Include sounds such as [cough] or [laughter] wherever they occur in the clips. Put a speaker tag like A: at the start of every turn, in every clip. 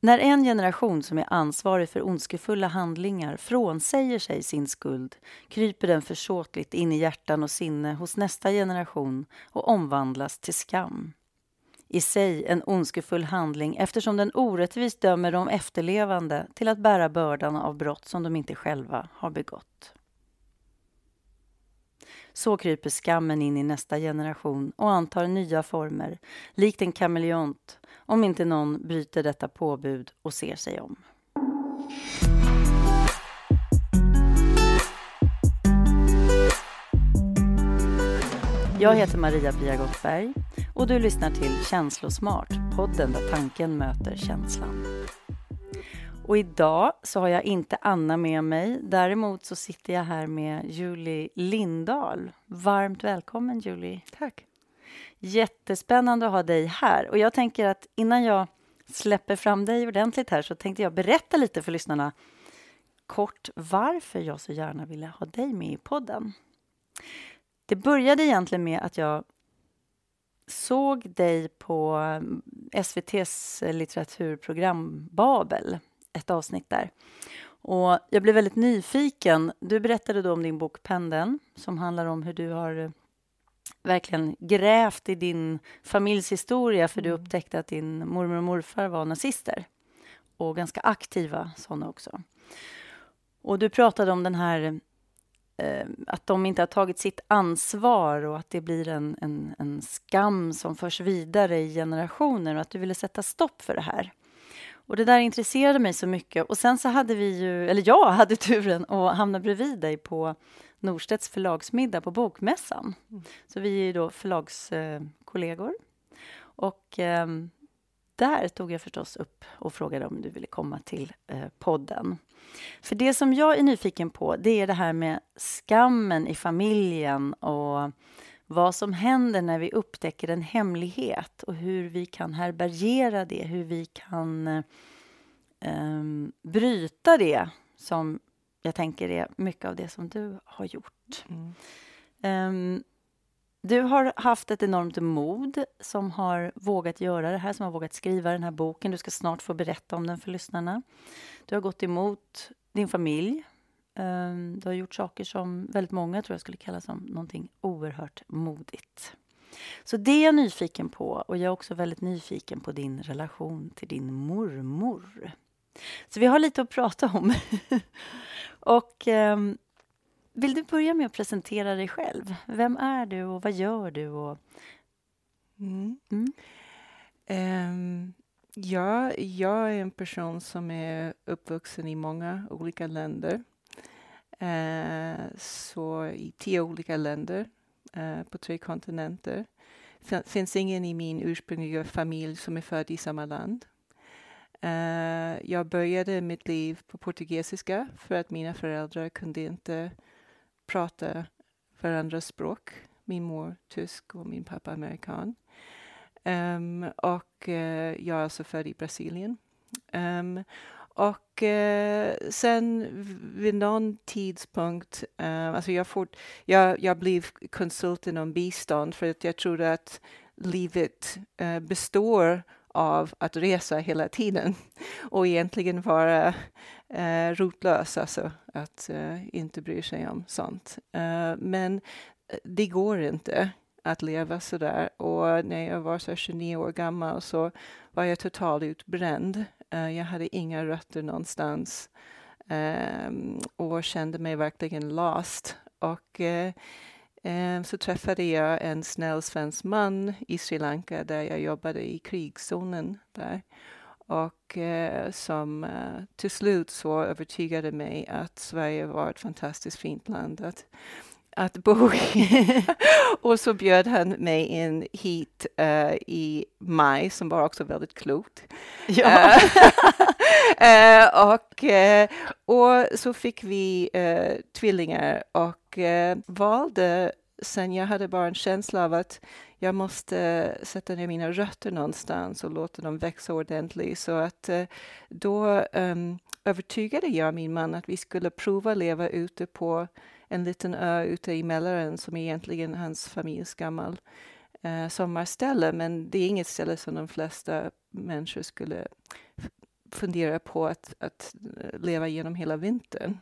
A: När en generation som är ansvarig för ondskefulla handlingar frånsäger sig sin skuld kryper den försåtligt in i hjärtan och sinne hos nästa generation och omvandlas till skam. I sig en ondskefull handling eftersom den orättvist dömer de efterlevande till att bära bördan av brott som de inte själva har begått. Så kryper skammen in i nästa generation och antar nya former, likt en kameleont om inte någon bryter detta påbud och ser sig om. Jag heter Maria-Pia Gottberg och du lyssnar till Känslosmart, podden där tanken möter känslan. Och idag så har jag inte Anna med mig. Däremot så sitter jag här med Julie Lindahl. Varmt välkommen Julie.
B: Tack.
A: Jättespännande att ha dig här. Och jag tänker att innan jag släpper fram dig ordentligt här så tänkte jag berätta lite för lyssnarna kort varför jag så gärna ville ha dig med i podden. Det började egentligen med att jag såg dig på SVTs litteraturprogram Babel, ett avsnitt där. Och jag blev väldigt nyfiken. Du berättade då om din bok Pendeln som handlar om hur du har verkligen grävt i din familjs historia för du mm. upptäckte att din mormor och morfar var nazister. Och ganska aktiva sådana också. Och du pratade om den här eh, att de inte har tagit sitt ansvar och att det blir en, en, en skam som förs vidare i generationer och att du ville sätta stopp för det här. Och det där intresserade mig så mycket. Och sen så hade vi ju, eller jag hade [laughs] turen att hamna bredvid dig på Norstedts förlagsmiddag på Bokmässan. Mm. Så vi är ju då förlagskollegor. och eh, där tog jag förstås upp och frågade om du ville komma till eh, podden. För det som jag är nyfiken på, det är det här med skammen i familjen och vad som händer när vi upptäcker en hemlighet och hur vi kan härbärgera det, hur vi kan eh, bryta det som jag tänker är mycket av det som du har gjort. Mm. Um, du har haft ett enormt mod som har vågat göra det här, som har vågat skriva den här boken. Du ska snart få berätta om den för lyssnarna. Du har gått emot din familj. Um, du har gjort saker som väldigt många tror jag skulle kalla som någonting oerhört modigt. Så det är jag nyfiken på och jag är också väldigt nyfiken på din relation till din mormor. Så vi har lite att prata om. [laughs] och eh, vill du börja med att presentera dig själv? Vem är du och vad gör du? Och...
B: Mm. Mm. Um, ja, jag är en person som är uppvuxen i många olika länder. Eh, så i tio olika länder eh, på tre kontinenter. Det finns ingen i min ursprungliga familj som är född i samma land. Eh, jag började mitt liv på portugisiska för att mina föräldrar kunde inte prata varandras språk. Min mor tysk och min pappa amerikan. Um, och uh, jag är alltså född i Brasilien. Um, och eh, sen vid någon tidpunkt, eh, alltså jag, fort, jag, jag blev konsult inom bistånd för att jag trodde att livet eh, består av att resa hela tiden [laughs] och egentligen vara eh, rotlös, alltså att eh, inte bry sig om sånt. Eh, men eh, det går inte att leva så där. Och när jag var så 29 år gammal så var jag totalt utbränd. Eh, jag hade inga rötter någonstans ehm, och kände mig verkligen lost. Och eh, ehm, så träffade jag en snäll svensk man i Sri Lanka där jag jobbade i krigszonen där och eh, som till slut så övertygade mig att Sverige var ett fantastiskt fint land att, att bo i. [laughs] och så bjöd han mig in hit uh, i maj, som var också väldigt klokt. Ja. uh, [laughs] och, och så fick vi tvillingar och valde sen jag hade bara en känsla av att jag måste sätta ner mina rötter någonstans och låta dem växa ordentligt. Så att då um, övertygade jag min man att vi skulle prova leva ute på en liten ö ute i Mälaren som egentligen hans familjs gammal eh, sommarställe. Men det är inget ställe som de flesta människor skulle fundera på att, att eh, leva genom hela vintern.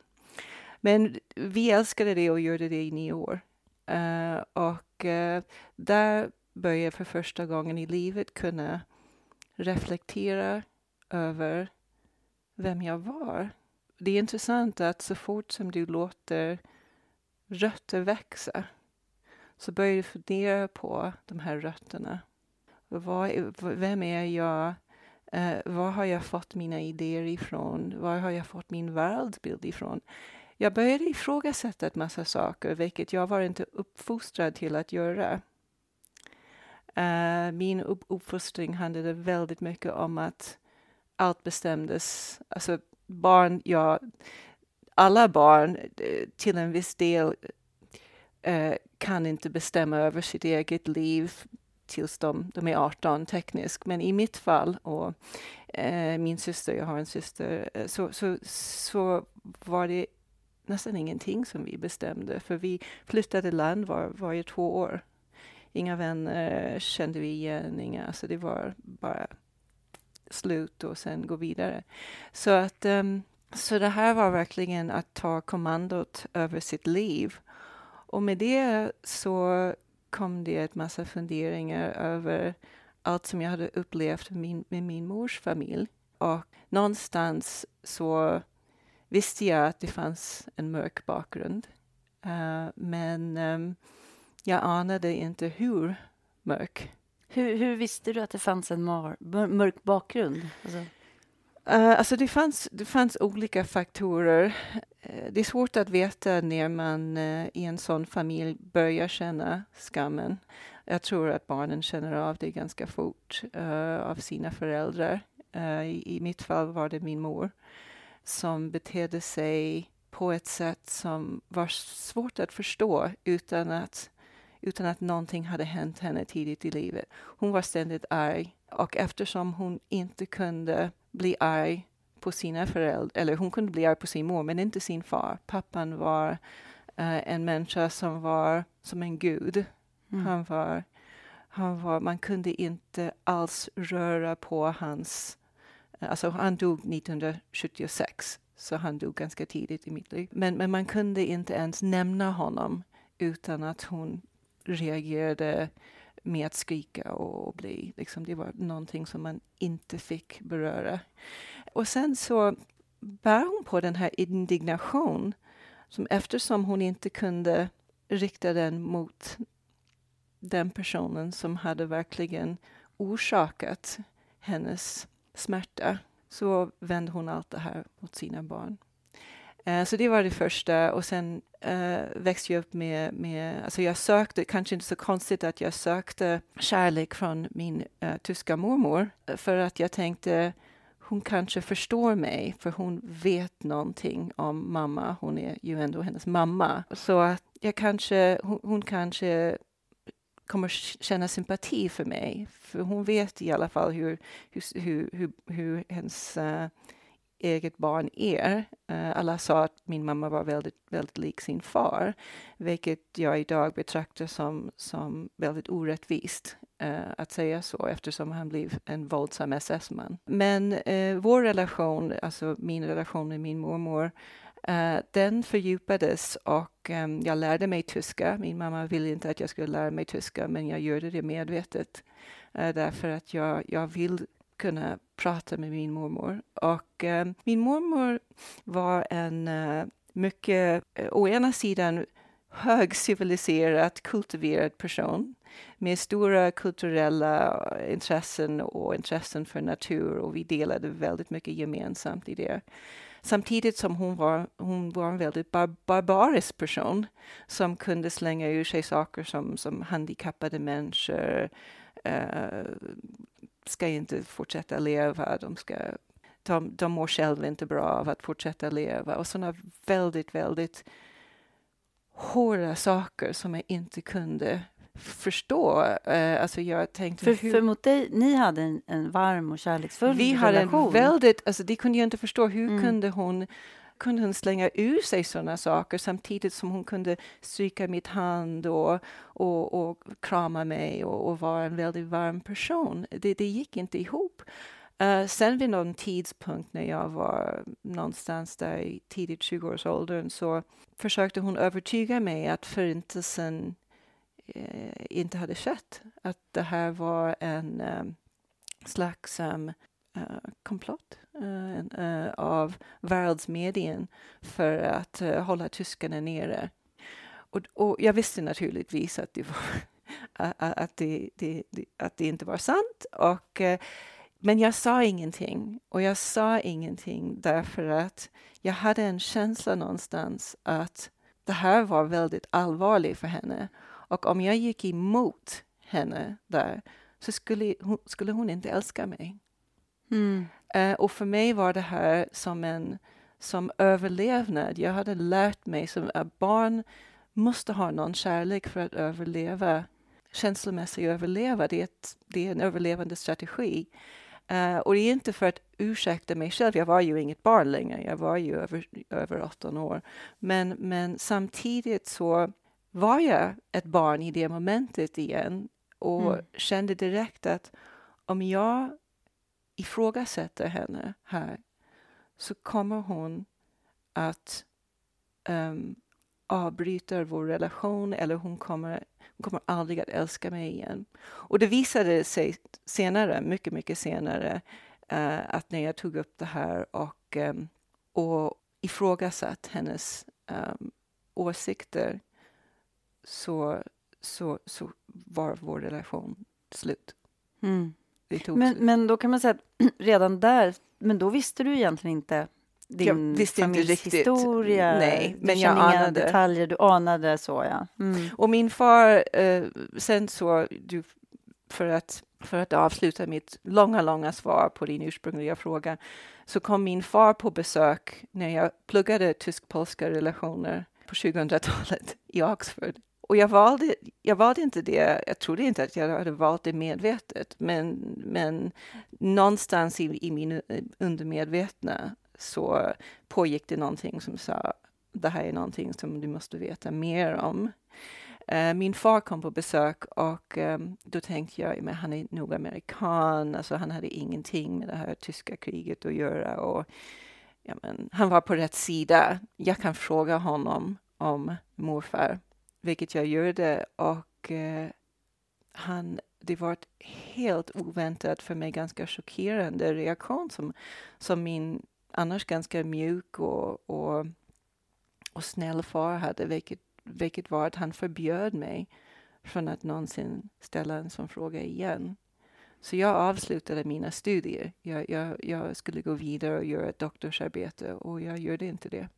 B: Men vi älskade det och gjorde det i nio år. Uh, och uh, där började jag för första gången i livet kunna reflektera över vem jag var. Det är intressant att så fort som du låter rötter växa så börjar du fundera på de här rötterna. Vad, vem är jag? Eh, uh, var har jag fått mina idéer ifrån? Var har jag fått min världsbild ifrån? Jag började ifrågasätta en massa saker, vilket jag var inte uppfostrad till att göra. Uh, min upp uppfostring handlade väldigt mycket om att allt bestämdes. Alltså barn, ja, alla barn eh, till en viss del eh, kan inte bestämma över sitt eget liv tills de, de är 18 tekniskt. Men i mitt fall och eh, min syster, jag har en syster, eh, så, så, så var det nästan ingenting som vi bestämde, för vi flyttade land var, varje två år. Inga vänner kände vi igen, inga, så det var bara slut och sen gå vidare. Så att um, så det här var verkligen att ta kommandot över sitt liv. Och med det så kom det ett massa funderingar över allt som jag hade upplevt med min, med min mors familj. Och någonstans så visste jag att det fanns en mörk bakgrund. Uh, men um, jag anade inte hur mörk.
A: Hur, hur, visste du att det fanns en mörk bakgrund? Alltså.
B: Uh, alltså det, fanns, det fanns olika faktorer. Uh, det är svårt att veta när man uh, i en sån familj börjar känna skammen. Jag tror att barnen känner av det ganska fort av sina föräldrar. I, I mitt fall var det min mor som betedde sig på ett sätt som var svårt att förstå utan att, utan att någonting hade hänt henne tidigt i livet. Hon var ständigt arg och eftersom hon inte kunde bli arg på sina föräldrar, eller hon kunde bli arg på sin mor men inte sin far. Pappan var uh, en människa som var som en gud. Mm. Han var, han var, man kunde inte alls röra på hans Alltså han dog 1976, så han dog ganska tidigt i mitt liv. Men, men man kunde inte ens nämna honom utan att hon reagerade med att skrika och, och bli. Liksom, det var någonting som man inte fick beröra. Och sen så bär hon på den här indignation som eftersom hon inte kunde rikta den mot den personen som hade verkligen orsakat hennes smärta så vände hon allt det här mot sina barn. Eh, så det var det första och sen uh, växte jag upp med, med, alltså jag sökte, kanske inte så konstigt att jag sökte kärlek från min uh, tyska mormor för att jag tänkte hon kanske förstår mig för hon vet någonting om mamma. Hon är ju ändå hennes mamma. Så att jag kanske, hon, hon kanske kommer känna sympati för mig. För hon vet i alla fall hur, hur, hur, hur, hur hennes uh, eget barn är. Eh, alla sa att min mamma var väldigt, väldigt lik sin far, vilket jag idag betraktar som, som väldigt orättvist eh, att säga så eftersom han blev en våldsam SS-man. Men eh, vår relation, alltså min relation med min mormor, den fördjupades och ehm, jag lärde mig tyska. Min mamma ville inte att jag skulle lära mig tyska, men jag gjorde det medvetet därför att jag, jag vill kunna prata med min mormor. Och eh, min mormor var en eh, mycket, eh, å ena sidan högciviliserad, kultiverad person med stora kulturella eh, intressen och intressen för natur och vi delade väldigt mycket gemensamt i det. Samtidigt som hon var, hon var en väldigt bar barbarisk person som kunde slänga ur sig saker som, som handikappade människor eh, ska inte fortsätta leva, de, ska, de, de mår själva inte bra av att fortsätta leva och sådana väldigt, väldigt hårda saker som jag inte kunde förstå. Uh, alltså jag tänkte,
A: för, hur... för mot dig, ni hade en, en varm och kärleksfull vi relation. Vi hade en
B: väldigt, alltså det kunde jag inte förstå. Hur mm. kunde hon kunde hon slänga ur sig sådana saker samtidigt som hon kunde stryka mitt hand och, och, och krama mig och, och vara en väldigt varm person. Det, det gick inte ihop. Uh, sen vid någon tidpunkt när jag var någonstans där i tidigt 20-årsåldern så försökte hon övertyga mig att förintelsen uh, inte hade skett. Att det här var en eh, um, slags um, Eh, komplott eh, eh, av världsmedien för att hålla tyskarna nere. Och, och, jag visste naturligtvis att det, var, [laughs] att det, det, det, att det inte var sant. Och men jag sa ingenting och jag sa ingenting därför att jag hade en känsla någonstans att det här var väldigt allvarligt för henne. Och om jag gick emot henne där så skulle hon, skulle hon inte älska mig. Mm. Uh, och för mig var det här som en som överlevnad. Jag hade lärt mig som att barn måste ha någon kärlek för att överleva känslomässigt överleva. Det är, ett, det är en överlevande strategi. Uh, och det är inte för att ursäkta mig själv, jag var ju inget barn längre, jag var ju över, över 18 år. Men, men samtidigt så var jag ett barn i det momentet igen och mm. kände direkt att om jag ifrågasätter henne här så kommer hon att um, avbryta vår relation eller hon kommer hon kommer aldrig att älska mig igen. Och det visade sig senare, mycket, mycket senare, uh, att när jag tog upp det här och, um, och ifrågasatt hennes um, åsikter så, så, så var vår relation slut.
A: Mm. Men, slut. men då kan man säga att [clears throat] redan där, men då visste du egentligen inte din familjehistoria.
B: Nej,
A: men jag anade. detaljer, du anade så ja. Mm.
B: Och min far, eh, sen så, du, för att, för att avsluta mitt långa, långa svar på din ursprungliga fråga, så kom min far på besök när jag pluggade tysk-polska relationer på 2000-talet i Oxford. Och jag valde, jag valde inte det, jag trodde inte att jag hade valt det medvetet, men, men någonstans i, i min undermedvetna så pågick det någonting som sa det här är någonting som du måste veta mer om. Uh, min far kom på besök och um, då tänkte jag, men han är nog amerikan, alltså han hade ingenting med det här tyska kriget att göra och ja, men, han var på rätt sida. Jag kan fråga honom om morfar, vilket jag gjorde och eh, han det var ett helt oväntat, för mig ganska chockerande reaktion som, som min annars ganska mjuk och, och, och snäll far hade, vilket, vilket var att han förbjöd mig från att någonsin ställa en sån fråga igen. Så jag avslutade mina studier. Jag, jag, jag, skulle gå vidare och göra ett doktorsarbete och jag gjorde inte det.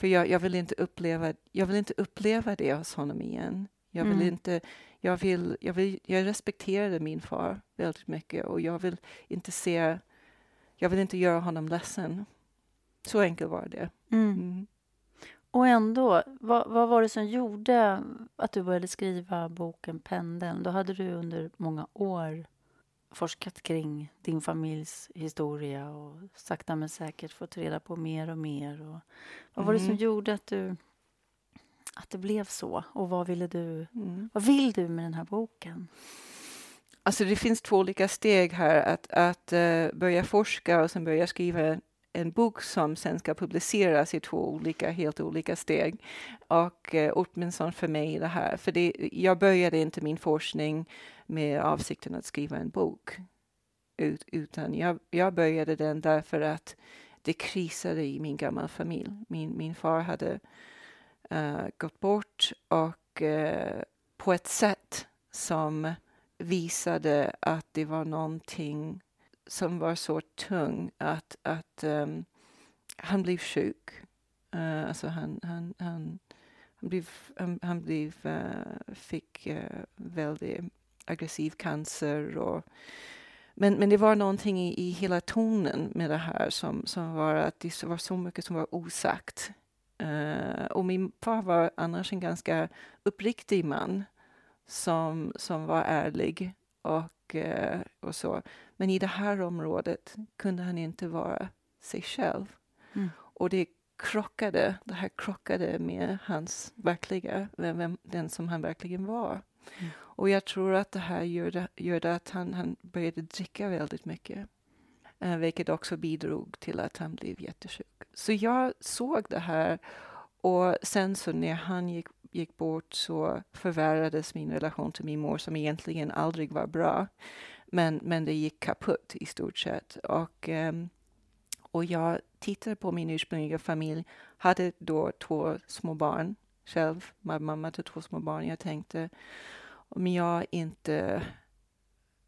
B: För jag, jag, vill inte uppleva, jag vill inte uppleva det hos honom igen. Jag vill mm. inte, jag vill, jag vill, jag respekterade min far väldigt mycket och jag vill inte se, jag vill inte göra honom ledsen. Så enkelt var det. Mm. Mm.
A: Och ändå, vad, vad, var det som gjorde att du började skriva boken Pendeln? Då hade du under många år forskat kring din familjs historia och sakta men säkert fått reda på mer och mer. Och vad var det som mm. gjorde att du att det blev så? Och vad ville du? Mm. Vad vill du med den här boken?
B: Alltså det finns två olika steg här. Att, att uh, börja forska och sen börja skriva en bok som sen ska publiceras i två olika, helt olika steg. Och eh, åtminstone för mig det här, för det, jag började inte min forskning med avsikten att skriva en bok. Ut, utan jag, jag började den därför att det krisade i min gamla familj. Min, min far hade uh, gått bort och uh, på ett sätt som visade att det var någonting som var så tung att, att um, han blev sjuk. Uh, alltså han, han, han, han, blev, han, han blev, uh, fick uh, väldigt aggressiv cancer. Och, men, men det var någonting i, i hela tonen med det här som, som var att det var så mycket som var osagt. Uh, och min far var annars en ganska uppriktig man som, som var ärlig och, uh, och så. Men i det här området kunde han inte vara sig själv. Mm. Och det krockade, det här krockade med hans verkliga, vem, den som han verkligen var. Mm. Och jag tror att det här gjorde, gjorde att han, han började dricka väldigt mycket. Eh, vilket också bidrog till att han blev jättesjuk. Så jag såg det här och sen så när han gick, gick bort så förvärrades min relation till min mor som egentligen aldrig var bra. Men, men det gick kaputt i stort sett. Och, ehm, och jag tittade på min ursprungliga familj, hade då två små barn själv, mamma till typ två små barn. Jag tänkte om jag inte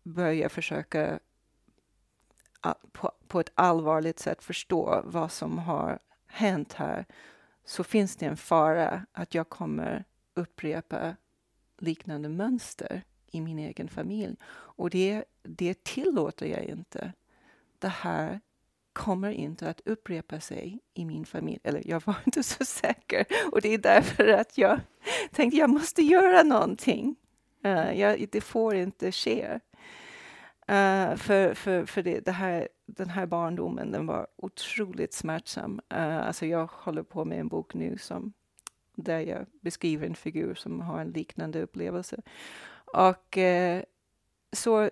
B: börjar försöka på, på ett allvarligt sätt förstå vad som har hänt här så finns det en fara att jag kommer upprepa liknande mönster i min egen familj. Och det, det tillåter jag inte. Det här kommer inte att upprepa sig i min familj. Eller jag var [laughs] inte så säker. Och det är därför att jag tänkte jag måste göra någonting. Uh, jag, det får inte ske. Uh, för för, för det, det, här, den här barndomen den var otroligt smärtsam. Uh, alltså jag håller på med en bok nu som, där jag beskriver en figur som har en liknande upplevelse. Och uh, så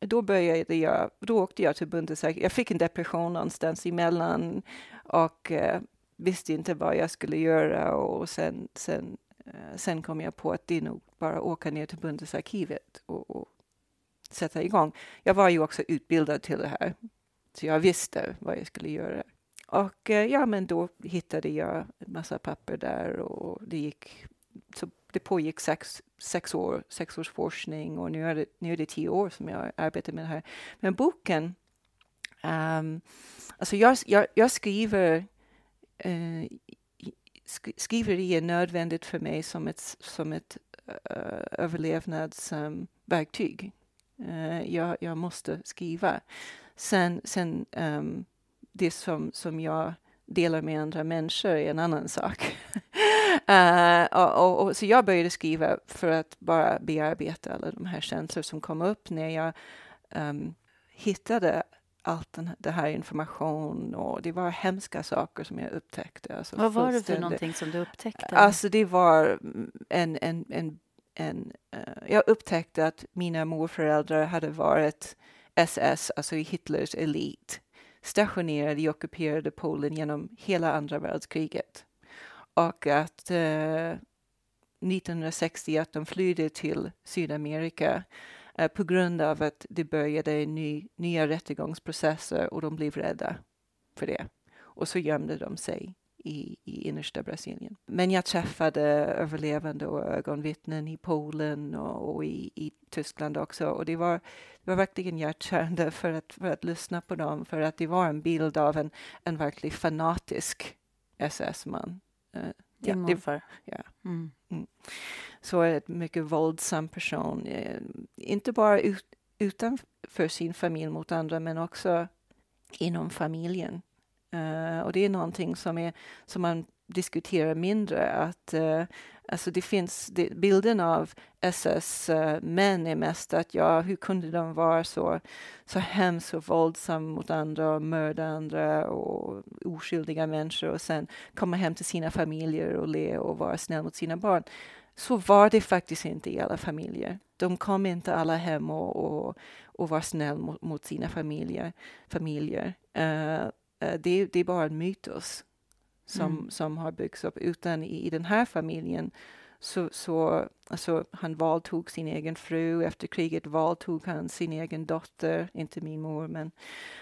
B: då började jag, då åkte jag till Bundesarkivet. Jag fick en depression någonstans emellan och eh, visste inte vad jag skulle göra och sen, sen, eh, sen kom jag på att det är nog bara att åka ner till Bundesarkivet och, och sätta igång. Jag var ju också utbildad till det här, så jag visste vad jag skulle göra. Och eh, ja, men då hittade jag en massa papper där och det gick så det pågick sex, sex, år, sex års forskning och nu är, det, nu är det tio år som jag arbetar med det här. Men boken, um, alltså jag, jag, jag skriver eh, uh, skriveri är nödvändigt för mig som ett, som ett uh, överlevnadsverktyg. Um, uh, jag, jag måste skriva. Sen, sen um, det som, som jag delar med andra människor är en annan sak. [laughs] uh, och, och, så jag började skriva för att bara bearbeta alla de här känslor som kom upp när jag um, hittade allt den, det här information och det var hemska saker som jag upptäckte. Alltså
A: Vad var det för någonting som du upptäckte?
B: Alltså det var en, en, en, en uh, jag upptäckte att mina morföräldrar hade varit SS, alltså Hitlers elit stationerade i ockuperade Polen genom hela andra världskriget. Och att eh, 1960 att de flydde till Sydamerika eh, på grund av att det började ny, nya rättegångsprocesser och de blev rädda för det. Och så gömde de sig i, i innersta Brasilien. Men jag träffade överlevande och ögonvittnen i Polen och, och i, i, Tyskland också. Och det var, det var verkligen hjärtkärande för att, för att lyssna på dem, för att det var en bild av en, en verkligen fanatisk SS-man.
A: Din ja, morfar?
B: Ja. Mm. Mm. Så en mycket våldsam person. Eh, inte bara ut, utanför sin familj mot andra, men också inom familjen. Uh, och det är någonting som, är, som man diskuterar mindre. Att, uh, alltså det finns det, bilden av SS-män eh, uh, är mest att ja, hur kunde de vara så, så hemskt och våldsamma mot andra och mörda andra och oskyldiga människor och sen komma hem till sina familjer och le och vara snäll mot sina barn. Så var det faktiskt inte i alla familjer. De kom inte alla hem och, och, och var snäll mot, mot sina familjer. familjer. Uh, uh, det, det är bara en mytos som, mm. som har byggts upp. Utan i, i den här familjen så, så alltså, han valdtog sin egen fru. Efter kriget valdtog han sin egen dotter, inte min mor. Men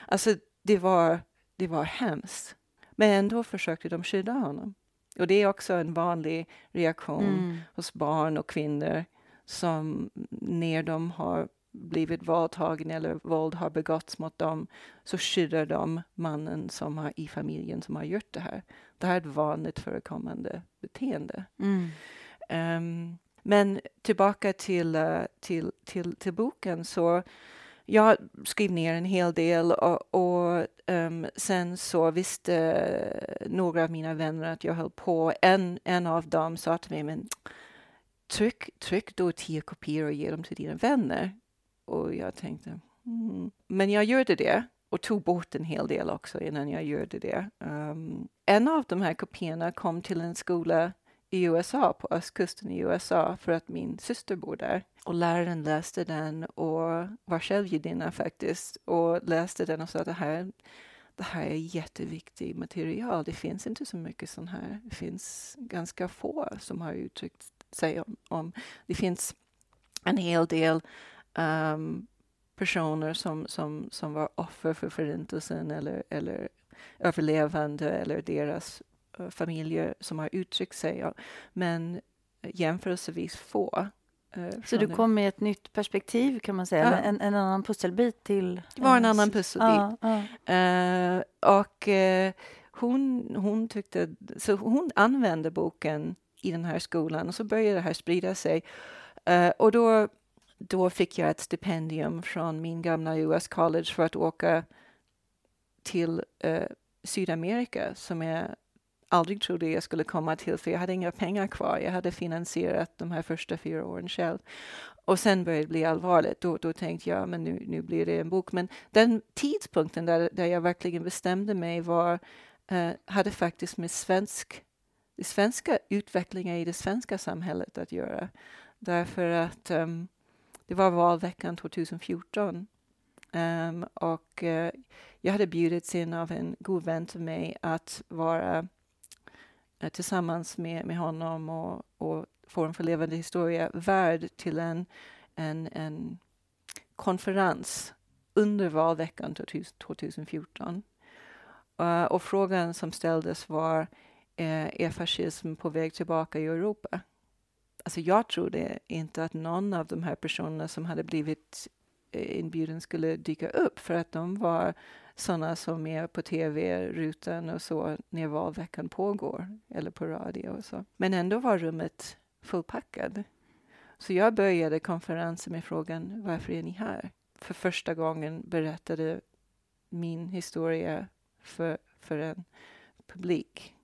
B: alltså, det var, det var hemskt. Men ändå försökte de skydda honom. Och det är också en vanlig reaktion mm. hos barn och kvinnor som när de har blivit våldtagna eller våld har begåtts mot dem så skyddar de mannen som har, i familjen som har gjort det här. Det här är ett vanligt förekommande beteende. Mm. Um, men tillbaka till, uh, till, till, till boken så jag skrev ner en hel del och, och um, sen så visste några av mina vänner att jag höll på. En, en av dem sa till mig, men tryck, tryck då tio kopior och ge dem till dina vänner. Och jag tänkte, mm. men jag gjorde det och tog bort en hel del också innan jag gjorde det. Um, en av de här kopiorna kom till en skola i USA, på östkusten i USA, för att min syster bor där. Och läraren läste den och var själv judinna faktiskt och läste den och sa att det här, det här är jätteviktigt material. Det finns inte så mycket sånt här. Det finns ganska få som har uttryckt sig om. om. Det finns en hel del um, personer som, som, som var offer för Förintelsen eller, eller överlevande eller deras uh, familjer som har uttryckt sig. Ja. Men jämförelsevis få.
A: Uh, Så du kom med ett nytt perspektiv kan man säga, ja. en, en annan pusselbit till?
B: Det var en annan pusselbit. Uh, och hon, hon tyckte, så hon använde boken i den här skolan och så började det här sprida sig. och då då fick jag ett stipendium från min gamla US College för att åka till uh, Sydamerika som jag aldrig trodde jag skulle komma till för jag hade inga pengar kvar. Jag hade finansierat de här första fyra åren själv. Och sen började det bli allvarligt. Då, då tänkte jag men nu, nu blir det en bok. Men den tidpunkten där, där jag verkligen bestämde mig var, uh, hade faktiskt med svensk, det svenska utvecklingen i det svenska samhället att göra. Därför att um, det var valveckan 2014. Um, och uh, jag hade bjudits in av en god vän till mig att vara uh, tillsammans med, med honom och, och Forum för levande historia värd till en, en, en konferens under valveckan 2014. Uh, och frågan som ställdes var, eh, är fascism på väg tillbaka i Europa? Alltså jag trodde inte att någon av de här personerna som hade blivit eh, inbjuden skulle dyka upp för att de var sådana som är på tv-rutan och så när valveckan pågår eller på radio och så. Men ändå var rummet fullpackat. Så jag började konferensen med frågan varför är ni här? För första gången berättade min historia för, för en publik.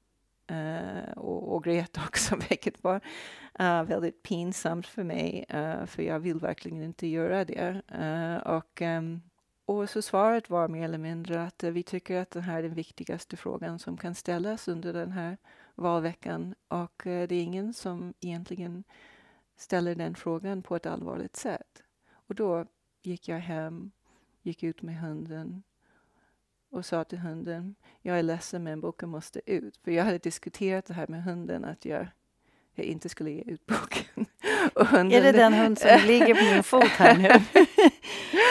B: Uh, och, och grät [laughs] också, vilket var uh, väldigt pinsamt för mig, uh, för jag vill verkligen inte göra det. och, um, och så svaret var mer eller mindre att vi tycker att det här är den viktigaste frågan som kan ställas under den här valveckan och det är ingen som egentligen ställer den frågan på ett allvarligt sätt. Och då gick jag hem, gick ut med hunden och sa till hunden, jag är ledsen men boken måste ut. För jag hade diskuterat det här med hunden, att jag, jag inte skulle ge ut boken. [laughs]
A: Hunden, är det den hund som ligger på min fot här nu? [laughs]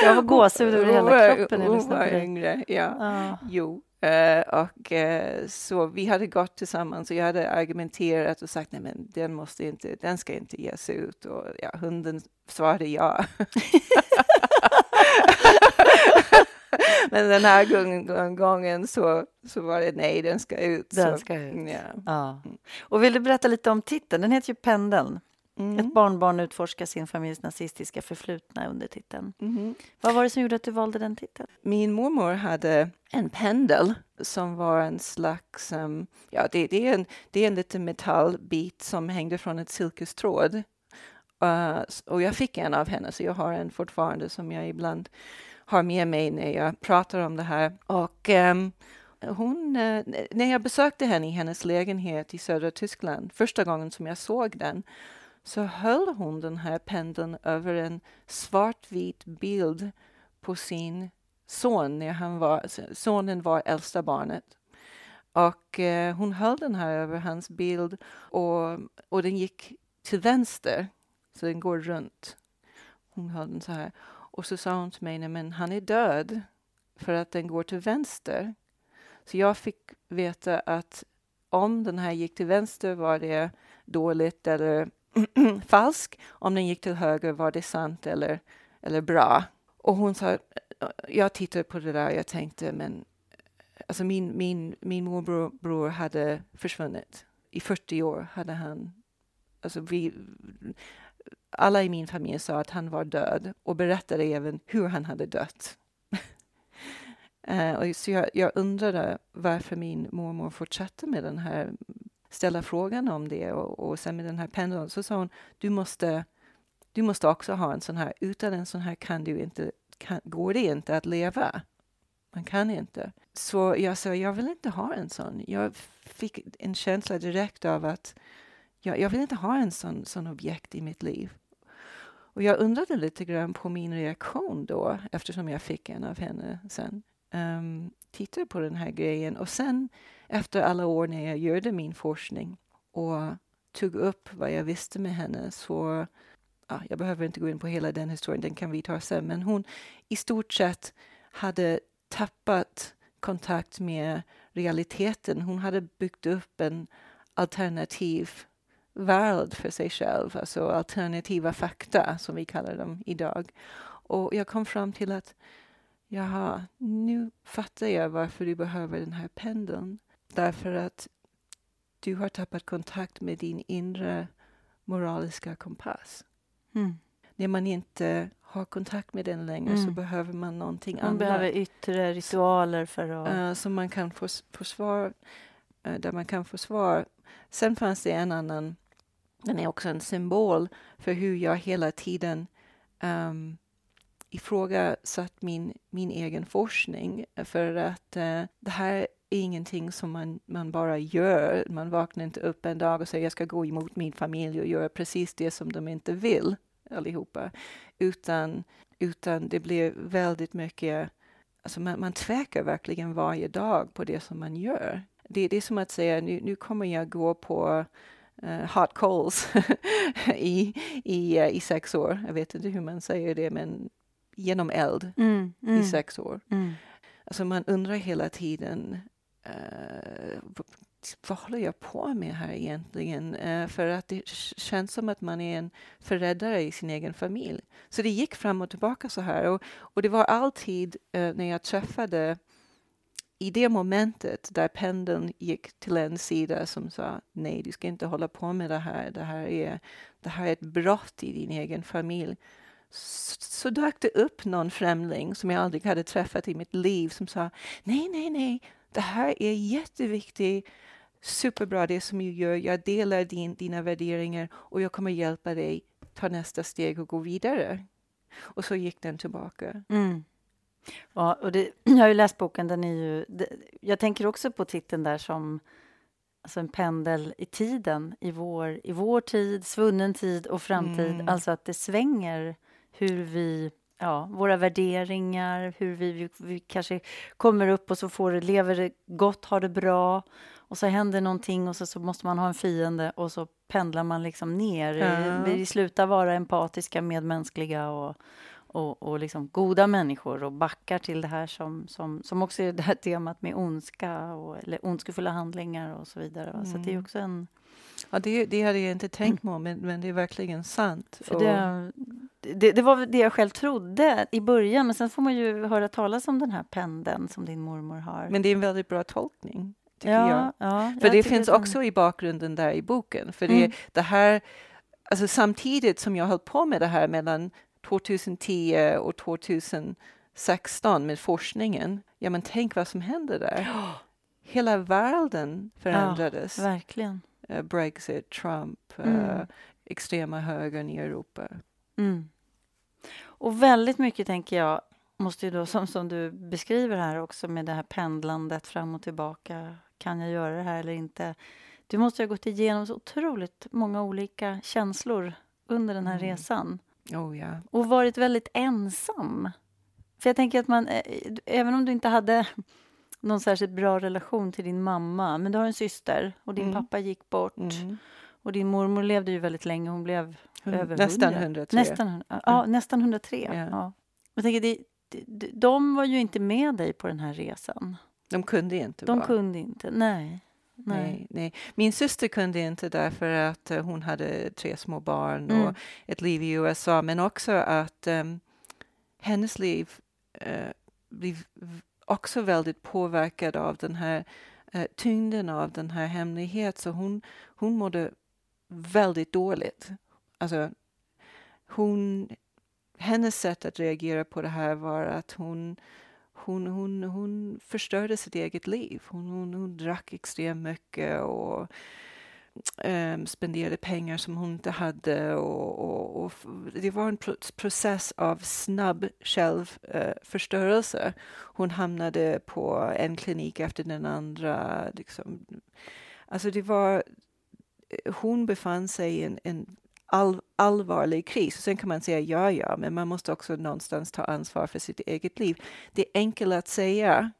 A: jag har gåshud över hela kroppen.
B: Hon var yngre, ja. Ah. Jo. Uh, och uh, så vi hade gått tillsammans och jag hade argumenterat och sagt nej men den måste inte, den ska inte ges ut och ja, hunden svarade ja. [laughs] [laughs] Men den här gången så, så var det nej, den ska ut.
A: Den
B: så,
A: ska ut. Ja. ja. Och vill du berätta lite om titeln? Den heter ju Pendeln. Mm. Ett barnbarn utforskar sin familjs nazistiska förflutna under titeln. Mm. Vad var det som gjorde att du valde den titeln?
B: Min mormor hade en pendel som var en slags... Um, ja, det, det, är en, det är en liten metallbit som hängde från ett silkestråd. Uh, och jag fick en av henne, så jag har en fortfarande som jag ibland har med mig när jag pratar om det här. Och um, hon, eh, när jag besökte henne i hennes lägenhet i södra Tyskland, första gången som jag såg den, så höll hon den här pendeln över en svartvit bild på sin son när han var, sonen var äldsta barnet. Och eh, hon höll den här över hans bild och, och den gick till vänster, så den går runt. Hon höll den så här. Och så sa hon till mig, nej men han är död för att den går till vänster. Så jag fick veta att om den här gick till vänster var det dåligt eller [clears throat] falsk. Om den gick till höger var det sant eller, eller bra. Och hon sa, jag tittade på det där och jag tänkte, men alltså min, min, min morbror hade försvunnit. I 40 år hade han, alltså vi, alla i min familj sa att han var död och berättade även hur han hade dött. uh, [laughs] och så jag, jag undrade varför min mormor fortsatte med den här, ställa frågan om det och, och sen med den här pendeln så sa hon, du måste, du måste också ha en sån här, utan en sån här kan du inte, kan, går det inte att leva. Man kan inte. Så jag sa, jag vill inte ha en sån. Jag fick en känsla direkt av att jag, jag vill inte ha en sån, sån objekt i mitt liv. Och jag undrade lite grann på min reaktion då, eftersom jag fick en av henne sen. Ehm, um, tittade på den här grejen och sen efter alla år när jag gjorde min forskning och tog upp vad jag visste med henne så ja, jag behöver inte gå in på hela den historien, den kan vi ta sen, men hon i stort sett hade tappat kontakt med realiteten. Hon hade byggt upp en alternativ värld för sig själv, alltså alternativa fakta som vi kallar dem idag. Och jag kom fram till att jaha, nu fattar jag varför du behöver den här pendeln. Därför att du har tappat kontakt med din inre moraliska kompass. Mm. När man inte har kontakt med den längre mm. så behöver man någonting man annat.
A: Man behöver yttre ritualer för att...
B: Uh, man kan få, få svar, uh, där man kan få svar. Sen fanns det en annan, den är också en symbol för hur jag hela tiden ehm, um, ifrågasatt min, min egen forskning. För att uh, det här är ingenting som man, man bara gör. Man vaknar inte upp en dag och säger jag ska gå emot min familj och göra precis det som de inte vill allihopa. Utan, utan det blir väldigt mycket, alltså man, man tvekar verkligen varje dag på det som man gör. Det, det är som att säga nu, nu kommer jag gå på hot coals [laughs] i, i, uh, i sex år. Jag vet inte hur man säger det, men genom eld mm, mm, i sex år. Mm. Alltså man undrar hela tiden uh, vad håller jag på med här egentligen? Uh, för att det känns som att man är en förrädare i sin egen familj. Så det gick fram och tillbaka så här. Och, och det var alltid uh, när jag träffade i det momentet där pendeln gick till en sida som sa nej, du ska inte hålla på med det här. Det här är, det här är ett brott i din egen familj. Så, så dök det upp någon främling som jag aldrig hade träffat i mitt liv som sa nej, nej, nej, det här är jätteviktigt superbra det som du gör. Jag delar din, dina värderingar och jag kommer hjälpa dig ta nästa steg och gå vidare. Och så gick den tillbaka. Mm.
A: Ja, och det, [clears throat] jag har ju läst boken. Den är ju, det, jag tänker också på titeln där som alltså en pendel i tiden, i vår, i vår tid, svunnen tid och framtid. Mm. Alltså att det svänger hur vi ja, våra värderingar, hur vi, vi, vi, kanske kommer upp och så får lever det gott, har det bra och så händer någonting och så, så måste man ha en fiende och så pendlar man liksom ner. Ja. Vi, vi slutar vara empatiska, medmänskliga och, och, och liksom goda människor och backar till det här som, som, som också är det här temat med ondska och, eller ondskefulla handlingar och så vidare. Mm. Så det är mm. också en...
B: Ja, det, det hade jag inte tänkt på, men, men det är verkligen sant.
A: För det, det, det, var det jag själv trodde i början, men sen får man ju höra talas om den här pendeln som din mormor har.
B: Men det är en väldigt bra tolkning, tycker ja, jag. Ja, för jag det finns också i bakgrunden där i boken. För det, mm. det här, alltså samtidigt som jag höll på med det här mellan 2010 och 2016 med forskningen, ja men tänk vad som hände där. [gasps] Hela världen förändrades.
A: Ja, verkligen.
B: Uh, Brexit, Trump, mm. uh, extrema högern i Europa. Mm.
A: Och väldigt mycket, tänker jag, måste ju då, som, som du beskriver här också med det här pendlandet fram och tillbaka. Kan jag göra det här eller inte? Du måste ha gått igenom så otroligt många olika känslor under den här mm. resan.
B: Oh, ja.
A: Och varit väldigt ensam. För jag tänker att man, eh, även om du inte hade någon särskilt bra relation till din mamma, men du har en syster och din mm. pappa gick bort. Mm. Och din mormor levde ju väldigt länge, hon blev
B: Hund, över Nästan 103.
A: Nästan, ja, nästan 103. Ja. Ja. Jag tänker, det, de var ju inte med dig på den här resan.
B: De kunde inte
A: De
B: vara.
A: kunde inte,
B: nej. Nej. nej. Min syster kunde inte därför att uh, hon hade tre små barn mm. och ett liv i USA, men också att um, hennes liv uh, blev också väldigt påverkad av den här uh, tyngden av den här hemligheten. Så hon, hon mådde väldigt dåligt. Alltså, hon, hennes sätt att reagera på det här var att hon hon, hon, hon förstörde sitt eget liv. Hon, hon, hon drack extremt mycket och um, spenderade pengar som hon inte hade. Och, och, och det var en process av snabb självförstörelse. Eh, uh, hon hamnade på en klinik efter den andra. Liksom. Alltså det var eh, hon befann sig i en, en all, allvarlig kris. Sen kan man säga ja, ja, men man måste också någonstans ta ansvar för sitt eget liv. Det är enkelt att säga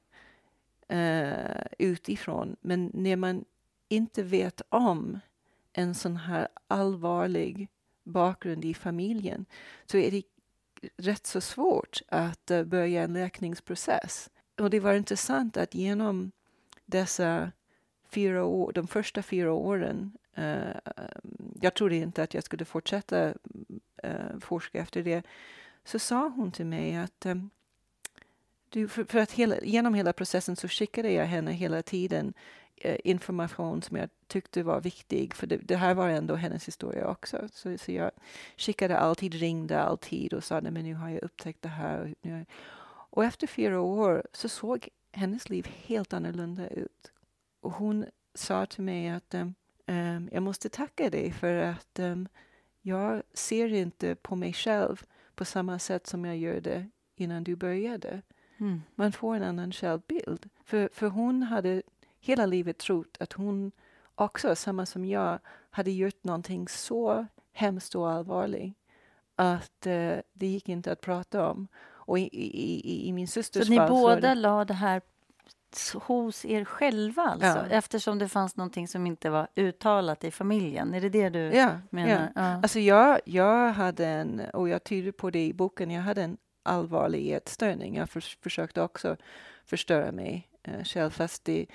B: uh, utifrån, men när man inte vet om en sån här allvarlig bakgrund i familjen så är det rätt så svårt att uh, börja en läkningsprocess. Och det var intressant att genom dessa fyra år, de första fyra åren Eh, jag trodde inte att jag skulle fortsätta eh, forska efter det. Så sa hon till mig att eh, du, för, för, att hela, genom hela processen så skickade jag henne hela tiden eh, information som jag tyckte var viktig. För det, det, här var ändå hennes historia också. Så, så jag skickade alltid, ringde alltid och sa Nej, men nu har jag upptäckt det här. Och, och efter fyra år så såg hennes liv helt annorlunda ut. Och hon sa till mig att eh, um, jag måste tacka dig för att um, jag ser inte på mig själv på samma sätt som jag gjorde innan du började. Mm. Man får en annan självbild. För, för hon hade hela livet trott att hon också, samma som jag, hade gjort någonting så hemskt och allvarligt att uh, det gick inte att prata om. Och i, i, i, i min systers
A: så fall...
B: Så
A: ni båda det... la det här hos er själva alltså?
B: Ja.
A: Eftersom det fanns någonting som inte var uttalat i familjen? Är det det du
B: ja,
A: menar?
B: Ja. ja. Alltså jag, jag hade en, och jag tyder på det i boken, jag hade en allvarlig ätstörning. Jag för, försökte också förstöra mig eh, själv, fast det,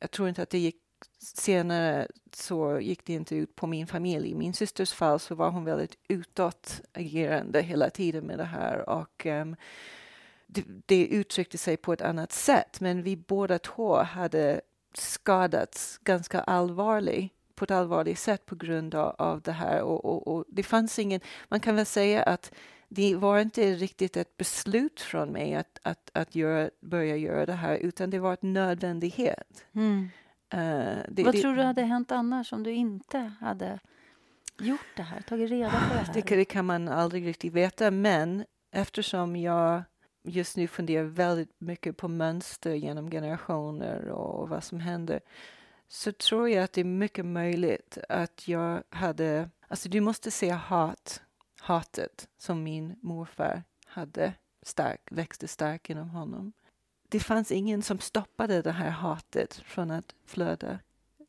B: jag tror inte att det gick senare så gick det inte ut på min familj. I min systers fall så var hon väldigt utåtagerande hela tiden med det här och um, det, det uttryckte sig på ett annat sätt. Men vi båda två hade skadats ganska allvarligt på ett allvarligt sätt på grund av, av det här. Och, och, och, det fanns ingen, man kan väl säga att det var inte riktigt ett beslut från mig att, att, att göra, börja göra det här, utan det var en nödvändighet.
A: Mm. Uh, det, Vad det, tror du hade hänt annars om du inte hade gjort det här, tagit reda på det här?
B: Det, det kan man aldrig riktigt veta, men eftersom jag just nu funderar väldigt mycket på mönster genom generationer och vad som händer så tror jag att det är mycket möjligt att jag hade... Alltså du måste se hat, hatet som min morfar hade stark, växte starkt inom honom. Det fanns ingen som stoppade det här hatet från att flöda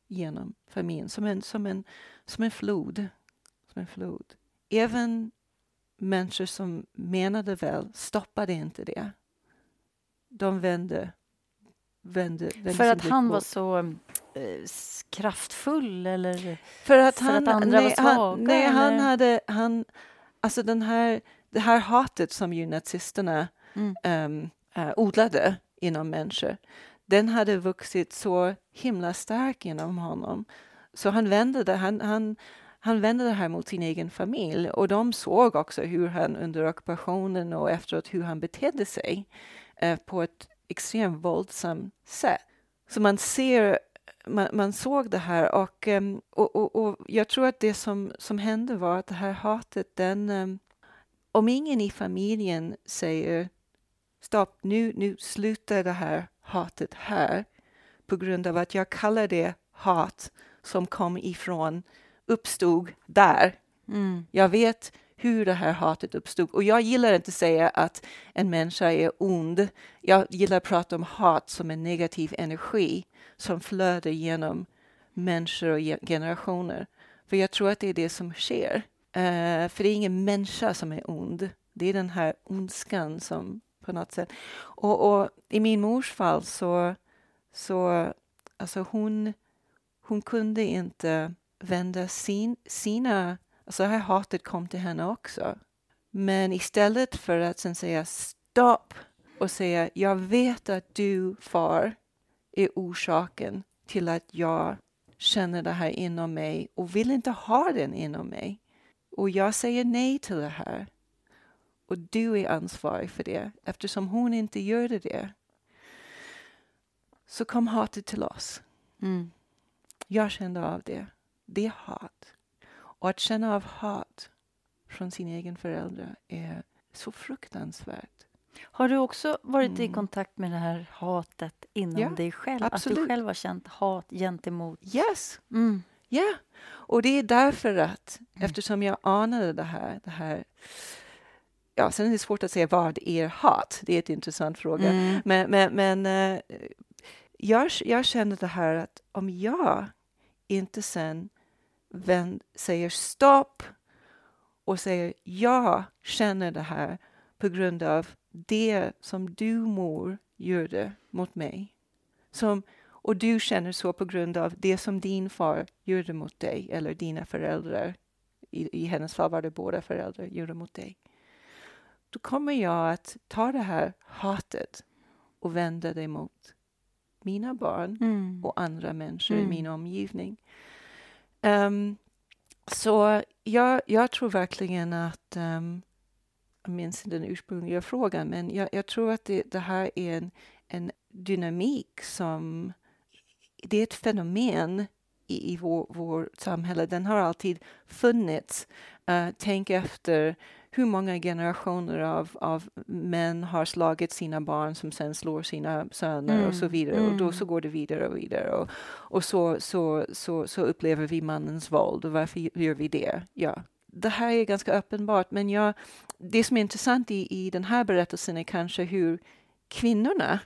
B: genom familjen som en, som en, som en flod. Som en flod. Även människor som menade väl stoppade inte det. De vände, vände, vände
A: För att han var så äh, kraftfull eller
B: för att, han, att andra nej, var svaga? Han, nej, eller? han hade... Han, alltså den här, det här hatet som ju nazisterna mm. um, uh, odlade inom människor den hade vuxit så himla stark inom honom. Så han vände det. Han, han, han vände det här mot sin egen familj och de såg också hur han under ockupationen och efteråt hur han betedde sig eh, på ett extremt våldsamt sätt. Så man ser man, man såg det här och, eh, och, och, och, jag tror att det som, som hände var att det här hatet, den, eh, om ingen i familjen säger stopp, nu, nu slutar det här hatet här på grund av att jag kallar det hat som kom ifrån uppstod där.
A: Mm.
B: Jag vet hur det här hatet uppstod. Och jag gillar inte att säga att en människa är ond. Jag gillar att prata om hat som en negativ energi som flödar genom människor och generationer. För jag tror att det är det som sker. Uh, för det är ingen människa som är ond. Det är den här ondskan som på något sätt... Och, och i min mors fall så... så alltså hon, hon kunde inte vända sin, sina... Alltså det här hatet kom till henne också. Men istället för att sen säga stopp och säga jag vet att du, far, är orsaken till att jag känner det här inom mig och vill inte ha den inom mig. Och jag säger nej till det här. Och du är ansvarig för det. Eftersom hon inte gör det, så kom hatet till oss.
A: Mm.
B: Jag kände av det det är hat. Och att känna av hat från sin egen förälder är så fruktansvärt.
A: Har du också varit mm. i kontakt med det här hatet inom ja, dig själv?
B: Absolut.
A: Att du själv har känt hat gentemot...
B: Yes!
A: Mm.
B: Ja, och det är därför att mm. eftersom jag anade det här, det här Ja, sen är det svårt att säga vad är hat. Det är en intressant fråga. Mm. Men, men, men uh, jag, jag kände det här att om jag inte sen vänd, säger stopp och säger jag känner det här på grund av det som du mor gjorde mot mig. Som, och du känner så på grund av det som din far gjorde mot dig eller dina föräldrar. I, i hennes fall var det båda föräldrar gjorde mot dig. Då kommer jag att ta det här hatet och vända det mot mina barn mm. och andra människor mm. i min omgivning. Um, så jag, jag tror verkligen att, um, jag minns inte den ursprungliga frågan, men jag, jag tror att det, det, här är en, en dynamik som, det är ett fenomen i, i vårt vår samhälle. Den har alltid funnits. Uh, tänk efter hur många generationer av, av män har slagit sina barn som sen slår sina söner mm. och så mm, vidare. Mm. Och då mm. så går det vidare och vidare. Och, och så, så, så, så upplever vi mannens våld. Och varför gör vi det? Ja, det här är ganska uppenbart. Men jag, det som är intressant i, i den här berättelsen är kanske hur kvinnorna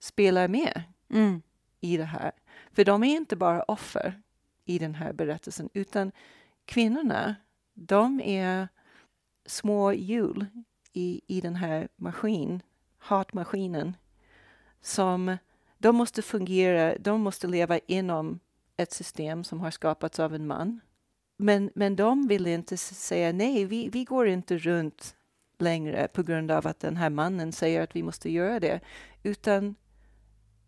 B: spelar med mm. i det här. För de är inte bara offer i den här berättelsen, utan kvinnorna de är små hjul i, i den här maskin, hatmaskinen som de måste fungera, de måste leva inom ett system som har skapats av en man. Men, men de vill inte säga nej, vi, vi går inte runt längre på grund av att den här mannen säger att vi måste göra det, utan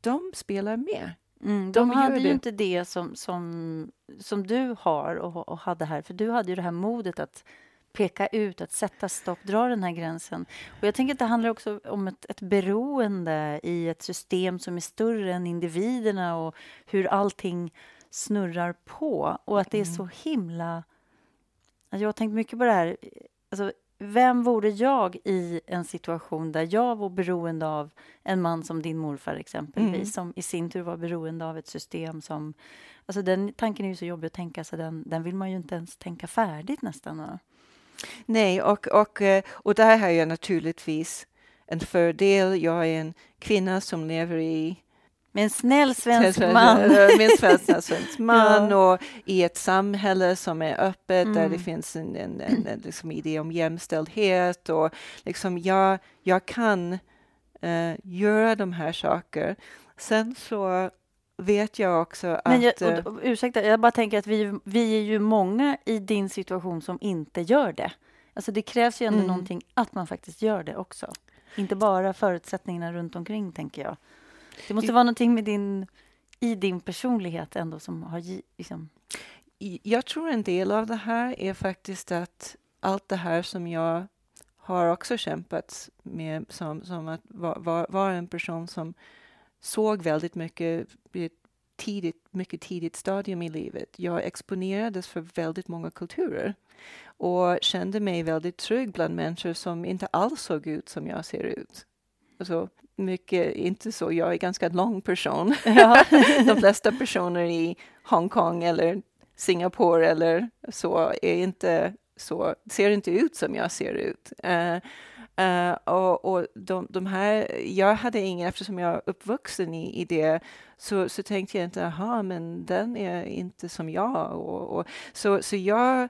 B: de spelar med.
A: Mm, de, de hade ju inte det som, som, som du har och, och hade här, för du hade ju det här modet att peka ut, att sätta stopp, dra den här gränsen. Och jag tänker att det handlar också om ett, ett beroende i ett system som är större än individerna och hur allting snurrar på. Och att det är så mm. himla... Alltså jag har tänkt mycket på det här. Alltså, vem vore jag i en situation där jag var beroende av en man som din morfar exempelvis, mm. som i sin tur var beroende av ett system som... Alltså den tanken är ju så jobbig att tänka, så den, den vill man ju inte ens tänka färdigt nästan.
B: Nej, och, och, eh, och där har jag naturligtvis en fördel. Jag är en kvinna som lever i [laughs]
A: med en snäll svensk man.
B: Med en svensk man ja. och i ett samhälle som är öppet mm. där det mm. finns en, en, en, en liksom idé om jämställdhet. Och liksom jag, jag kan uh, göra de här sakerna. Sen så vet jag också att... Men jag,
A: och, och, ursäkta, jag bara tänker att vi, vi är ju många i din situation som inte gör det. Alltså det krävs ju ändå mm. någonting att man faktiskt gör det också. Inte bara förutsättningarna runt omkring, tänker jag. Det måste vara någonting med din, i din personlighet ändå som har... Liksom...
B: Jag tror en del av det här är faktiskt att allt det här som jag har också kämpat med som, som att vara var, var en person som såg väldigt mycket vid ett tidigt, mycket tidigt stadium i livet. Jag exponerades för väldigt många kulturer och kände mig väldigt trygg bland människor som inte alls såg ut som jag ser ut. Alltså, mycket, inte så, jag är ganska lång person. [laughs] Ja. [laughs] De flesta personer i Hongkong eller Singapore eller så är inte så, ser inte ut som jag ser ut. Uh, Uh, och, och de, de, här, jag hade ingen, eftersom jag är uppvuxen i, i det, så, så tänkte jag inte, jaha, men den är inte som jag. Och, och, så, så jag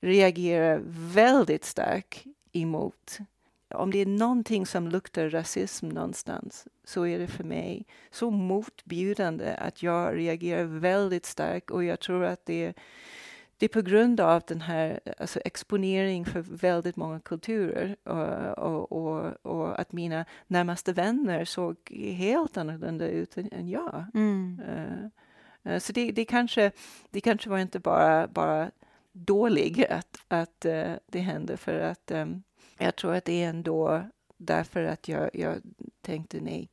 B: reagerar väldigt starkt emot om det är någonting som luktar rasism någonstans så är det för mig så motbjudande att jag reagerar väldigt starkt och jag tror att det är det är på grund av den här alltså exponering för väldigt många kulturer och, och, och, och, att mina närmaste vänner såg helt annorlunda ut än, jag. Mm. Uh, så det, det, kanske, det kanske var inte bara, bara dåligt att, att uh, det hände för att um, jag tror att det är ändå därför att jag, jag tänkte nej,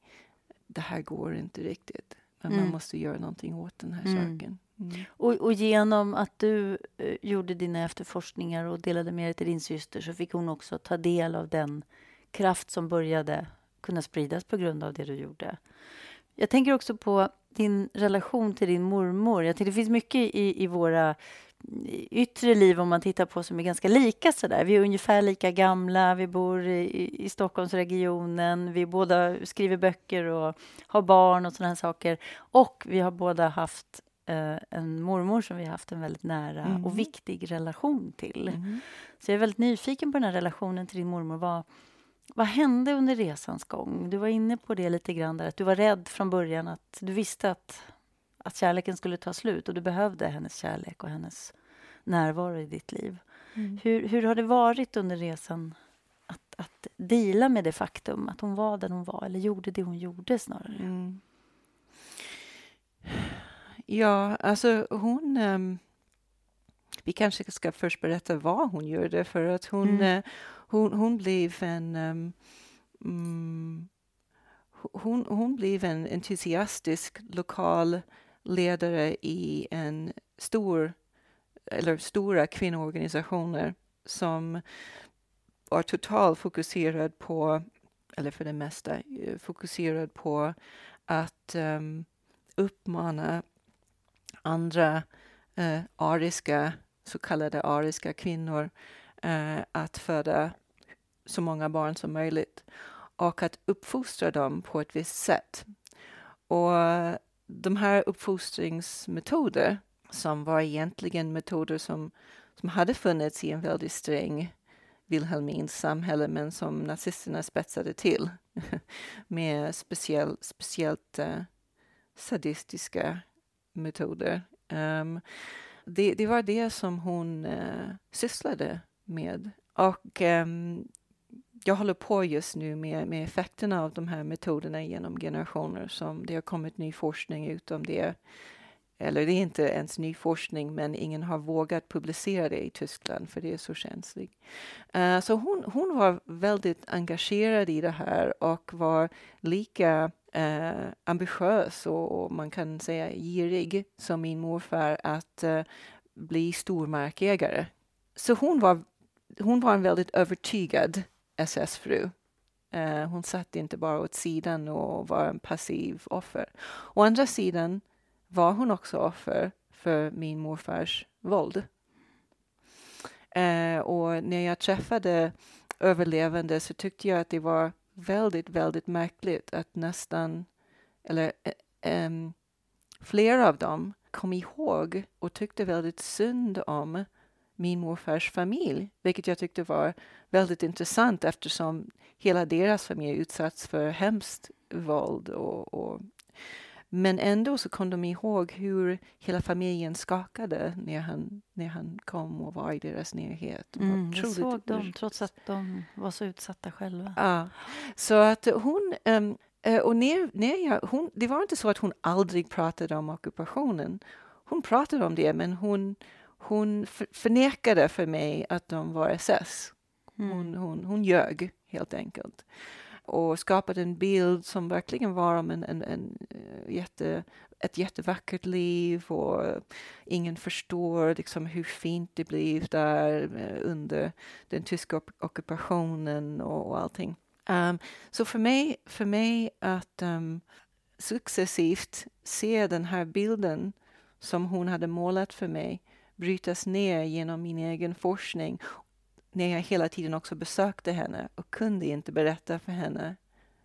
B: det här går inte riktigt. Men mm. man måste göra någonting åt den här mm. saken.
A: Mm. Och, och, genom att du eh, gjorde dina efterforskningar och delade med dig till din syster så fick hon också ta del av den kraft som började kunna spridas på grund av det du gjorde. Jag tänker också på din relation till din mormor. Jag tycker det finns mycket i, i våra yttre liv om man tittar på som är ganska lika sådär. Vi är ungefär lika gamla, vi bor i, i Stockholmsregionen, vi båda skriver böcker och har barn och sådana saker. Och vi har båda haft eh, en mormor som vi har haft en väldigt nära mm. och viktig relation till. Mm. Så jag är väldigt nyfiken på den här relationen till din mormor. Vad, vad hände under resans gång? Du var inne på det lite grann där, att du var rädd från början, att du visste att, att kärleken skulle ta slut och du behövde hennes kärlek och hennes närvaro i ditt liv. Mm. Hur, hur har det varit under resan att, att dela med det faktum att hon var den hon var, eller gjorde det hon gjorde snarare? Mm.
B: Ja, alltså hon... Um, vi kanske ska först berätta vad hon gjorde, för att hon, mm. uh, hon, hon blev en... Um, hon, hon blev en entusiastisk lokal ledare i en stor, eller stora kvinnoorganisationer som var totalt fokuserad på, eller för det mesta eh, fokuserad på att um, uppmana andra uh, ariska, så kallade ariska kvinnor uh, att föda så många barn som möjligt och att uppfostra dem på ett visst sätt. Och de här uppfostringsmetoder som var egentligen metoder som, som hade funnits i en väldigt sträng Wilhelmins samhälle men som nazisterna spetsade till [laughs] med speciell, speciellt uh, sadistiska metoder. Um, det, det, var det som hon uh, sysslade med. Och um, jag håller på just nu med, med effekterna av de här metoderna genom generationer. Som det har kommit ny forskning ut om det. Eller det är inte ens ny forskning, men ingen har vågat publicera det i Tyskland för det är så känsligt. Uh, så hon, hon var väldigt engagerad i det här och var lika eh, ambitiös och, och, man kan säga girig som min morfar att eh, bli stormarkägare. Så hon var, hon var en väldigt övertygad SS-fru. Eh, hon satt inte bara åt sidan och var en passiv offer. Å andra sidan var hon också offer för min morfars våld. Eh, och när jag träffade överlevande så tyckte jag att det var väldigt, väldigt märkligt att nästan, eller um, flera av dem kom ihåg och tyckte väldigt synd om min morfars familj, vilket jag tyckte var väldigt intressant eftersom hela deras familj utsatts för hemskt våld och, och men ändå så kom de ihåg hur hela familjen skakade när han, när han kom och var i deras närhet.
A: Mm, det såg de, trots att de var så utsatta själva.
B: Ja. Så att hon... Um, och när, när jag, hon, det var inte så att hon aldrig pratade om ockupationen. Hon pratade om det, men hon, hon förnekade för mig att de var SS. Hon, mm. hon, hon ljög, helt enkelt och skapade en bild som verkligen var om en, en, en eh, jätte, ett jättevackert liv och ingen förstår liksom hur fint det blev där eh, under den tyska ockupationen och, och allting. Um, så för mig, för mig att um, successivt se den här bilden som hon hade målat för mig brytas ner genom min egen forskning när jag hela tiden också besökte henne och kunde inte berätta för henne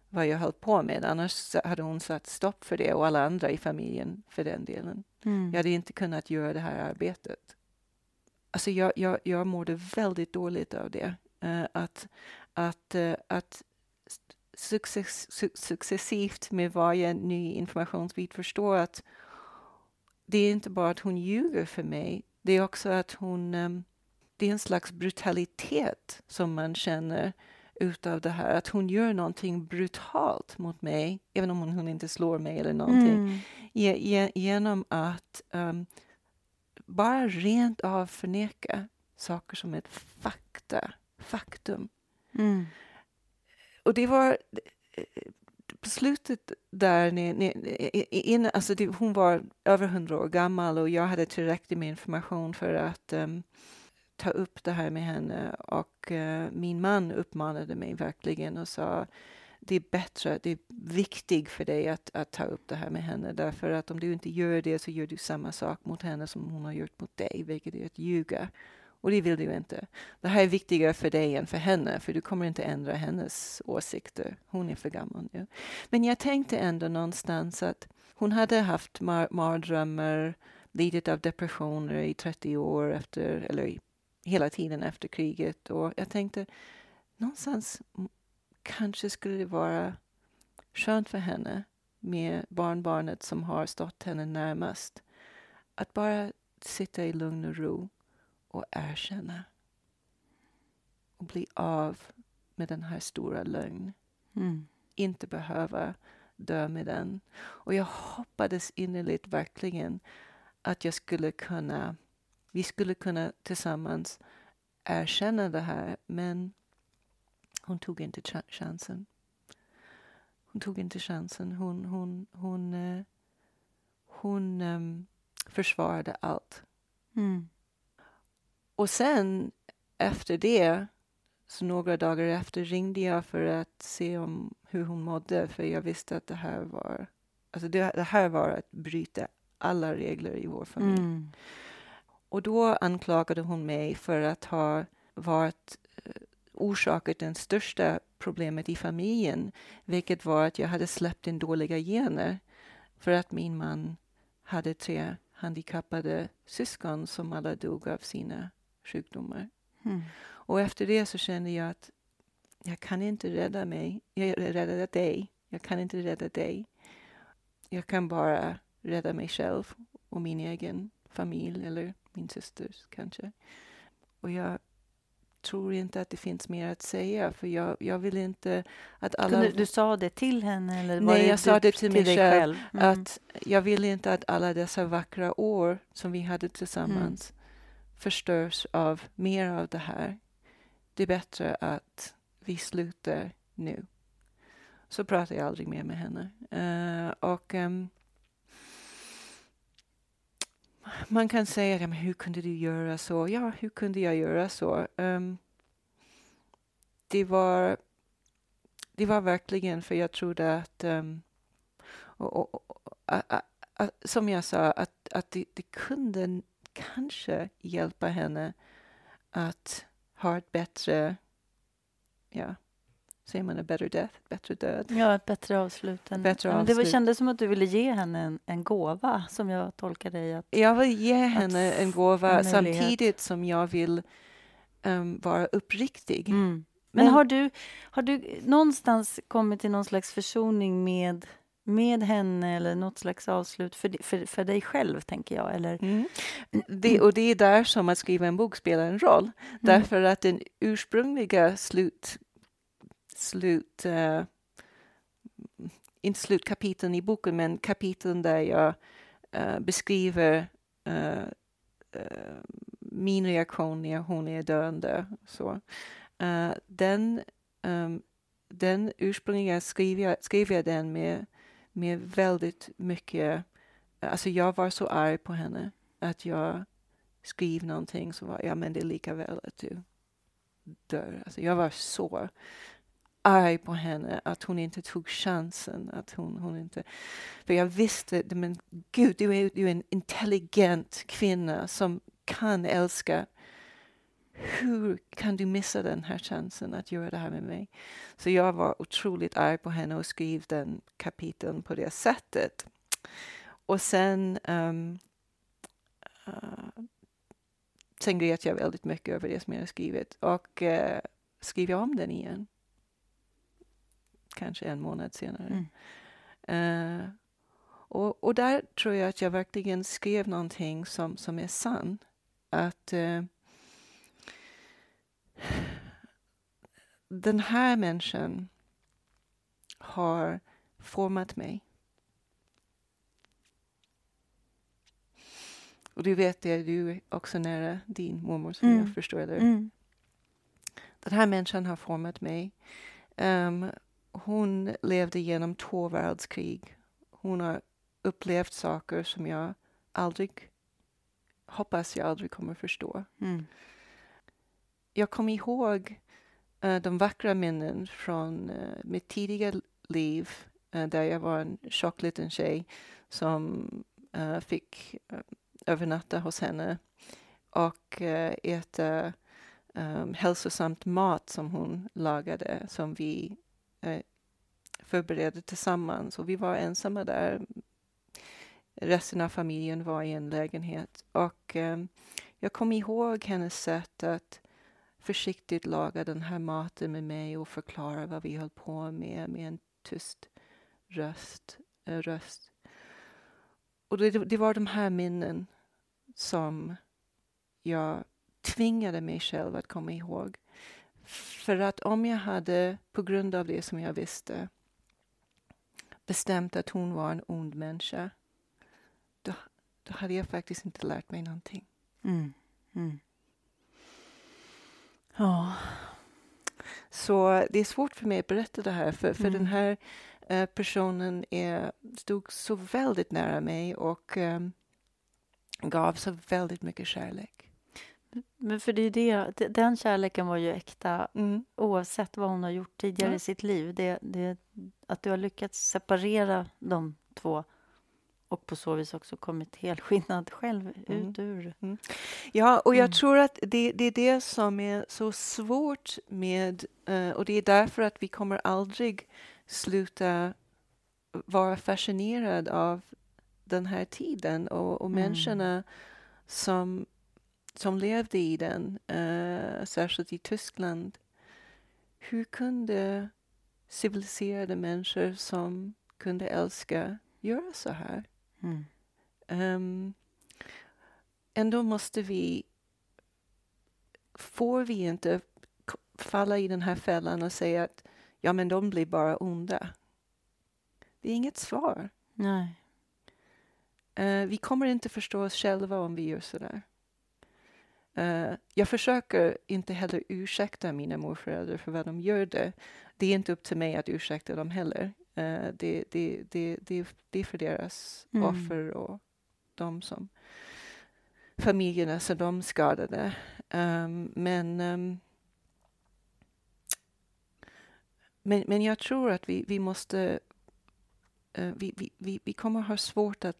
B: vad jag höll på med. Annars hade hon satt stopp för det och alla andra i familjen för den delen. Mm. Jag hade inte kunnat göra det här arbetet. Alltså jag, jag, jag mådde väldigt dåligt av det. Uh, att att, uh, att success, su successivt med varje ny informationsbit förstå att det är inte bara att hon ljuger för mig, det är också att hon um, det är en slags brutalitet som man känner utav det här. Att hon gör någonting brutalt mot mig, även om hon, inte slår mig eller någonting. Mm. Ge, ge, genom att um, bara rent av förneka saker som ett fakta, faktum. Mm. Och det var på slutet där, ni, ni, in, alltså det, hon var över hundra år gammal och jag hade tillräckligt med information för att um, ta upp det här med henne och uh, min man uppmanade mig verkligen och sa det är bättre, det är viktigt för dig att, att ta upp det här med henne. Därför att om du inte gör det så gör du samma sak mot henne som hon har gjort mot dig, vilket är att ljuga. Och det vill du inte. Det här är viktigare för dig än för henne, för du kommer inte ändra hennes åsikter. Hon är för gammal nu. Men jag tänkte ändå någonstans att hon hade haft mar mardrömmar, lidit av depressioner i 30 år efter, eller hela tiden efter kriget. Och jag tänkte någonstans kanske skulle det vara skönt för henne med barnbarnet som har stått henne närmast. Att bara sitta i lugn och ro och erkänna. Och bli av med den här stora lögnen. Mm. Inte behöva dö med den. Och jag hoppades innerligt verkligen att jag skulle kunna, vi skulle kunna tillsammans erkänna det här. Men hon tog inte ch chansen. Hon tog inte chansen. Hon, hon, hon, uh, hon um, försvarade allt. Mm. Och sen efter det, så några dagar efter, ringde jag för att se om hur hon mådde. För jag visste att det här var, alltså det, det här var att bryta alla regler i vår familj. Mm. Och då anklagade hon mig för att ha varit uh, orsakat det största problemet i familjen, vilket var att jag hade släppt in dåliga gener för att min man hade tre handikappade syskon som alla dog av sina sjukdomar. Mm. Och efter det så kände jag att jag kan inte rädda mig. Jag räddade dig. Jag kan inte rädda dig. Jag kan bara rädda mig själv och min egen familj eller min systers kanske. Och jag tror inte att det finns mer att säga för jag, jag vill inte att alla...
A: Du, du sa det till henne? Eller
B: Nej, jag sa det till, till mig själv. själv. Mm. Att jag vill inte att alla dessa vackra år som vi hade tillsammans mm förstörs av mer av det här. Det är bättre att vi slutar nu. Så pratar jag aldrig mer med henne. Uh, och um, man kan säga, men hur kunde du göra så? Ja, hur kunde jag göra så? Um, det var det var verkligen för jag trodde att, um, och, och, och, a, a, som jag sa, att, att det, det kunde kanske hjälpa henne att ha ett bättre, ja, säger man a better death, bättre död?
A: Ja, ett bättre avslut. Än, bättre avslut. Det var, kändes som att du ville ge henne en, en gåva, som jag tolkar dig. Att,
B: jag vill ge henne en gåva en samtidigt som jag vill um, vara uppriktig. Mm.
A: Men, Men har, du, har du någonstans kommit till någon slags försoning med med henne eller något slags avslut för, för, för dig själv, tänker jag. Eller? Mm.
B: Det, och det är där som att skriva en bok spelar en roll. Mm. Därför att den ursprungliga slut... slut uh, inte slutkapiteln i boken, men kapiteln där jag uh, beskriver uh, min reaktion när hon är döende. Så. den, um, den ursprungliga skrev jag, skrev jag den med med väldigt mycket... Alltså jag var så arg på henne att jag skrev någonting som var, ja men det är lika väl att du dör. Alltså jag var så arg på henne att hon inte tog chansen. Att hon, hon inte, för jag visste, men gud, du är, du är en intelligent kvinna som kan älska hur kan du missa den här chansen att göra det här med mig? Så jag var otroligt arg på henne och skrev den kapiteln på det sättet. Och sen um, uh, sen grät jag väldigt mycket över det som jag skrivit och uh, skrev om den igen. Kanske en månad senare. Mm. Uh, och, och där tror jag att jag verkligen skrev någonting som, som är sant. Att uh, den här människan har format mig. Och du vet det, du är också nära din mormor som mm. jag förstår det. Mm. Den här människan har format mig. Um, hon levde genom två världskrig. Hon har upplevt saker som jag aldrig, hoppas jag aldrig kommer förstå. Mm. Jag kommer ihåg Eh, de vackra minnen från uh, mitt tidiga liv uh, där jag var en tjock liten tjej som fick övernatta hos henne och äta um, hälsosamt mat som hon lagade som vi förberedde tillsammans. Och vi var ensamma där. Resten av familjen var i en lägenhet. Och um, jag kom ihåg hennes sätt att försiktigt laga den här maten med mig och förklara vad vi höll på med med en tyst röst. Äh, röst. Och det, det var de här minnen som jag tvingade mig själv att komma ihåg. För att om jag hade, på grund av det som jag visste, bestämt att hon var en ond människa, då, då hade jag faktiskt inte lärt mig någonting. Mm. Mm. Ja. Så det är svårt för mig att berätta det här, för, för mm. den här uh, personen är, stod så väldigt nära mig och um, gav så väldigt mycket kärlek.
A: Men för det är det, den kärleken var ju äkta mm. oavsett vad hon har gjort tidigare ja. i sitt liv. Det, det, att du har lyckats separera de två och på så vis också kommit helskinnad själv mm. ut ur... Mm.
B: Ja, och jag mm. tror att det, det, är det som är så svårt med... Uh, och det är därför att vi kommer aldrig sluta vara fascinerad av den här tiden och, och mm. människorna som, som levde i den, uh, särskilt i Tyskland. Hur kunde civiliserade människor som kunde älska göra så här? Mm. Um, ändå måste vi... Får vi inte falla i den här fällan och säga att ja, men de blir bara onda. Det är inget svar.
A: Nej.
B: Uh, vi kommer inte förstå oss själva om vi gör så där. Uh, jag försöker inte heller ursäkta mina morföräldrar för vad de gör det. Det är inte upp till mig att ursäkta dem heller. Uh, det, det, det, det, det är för deras mm. offer och de som familjerna som de skadade. Um, men, um, men, men jag tror att vi, vi måste... Uh, vi, vi, vi, vi kommer ha svårt att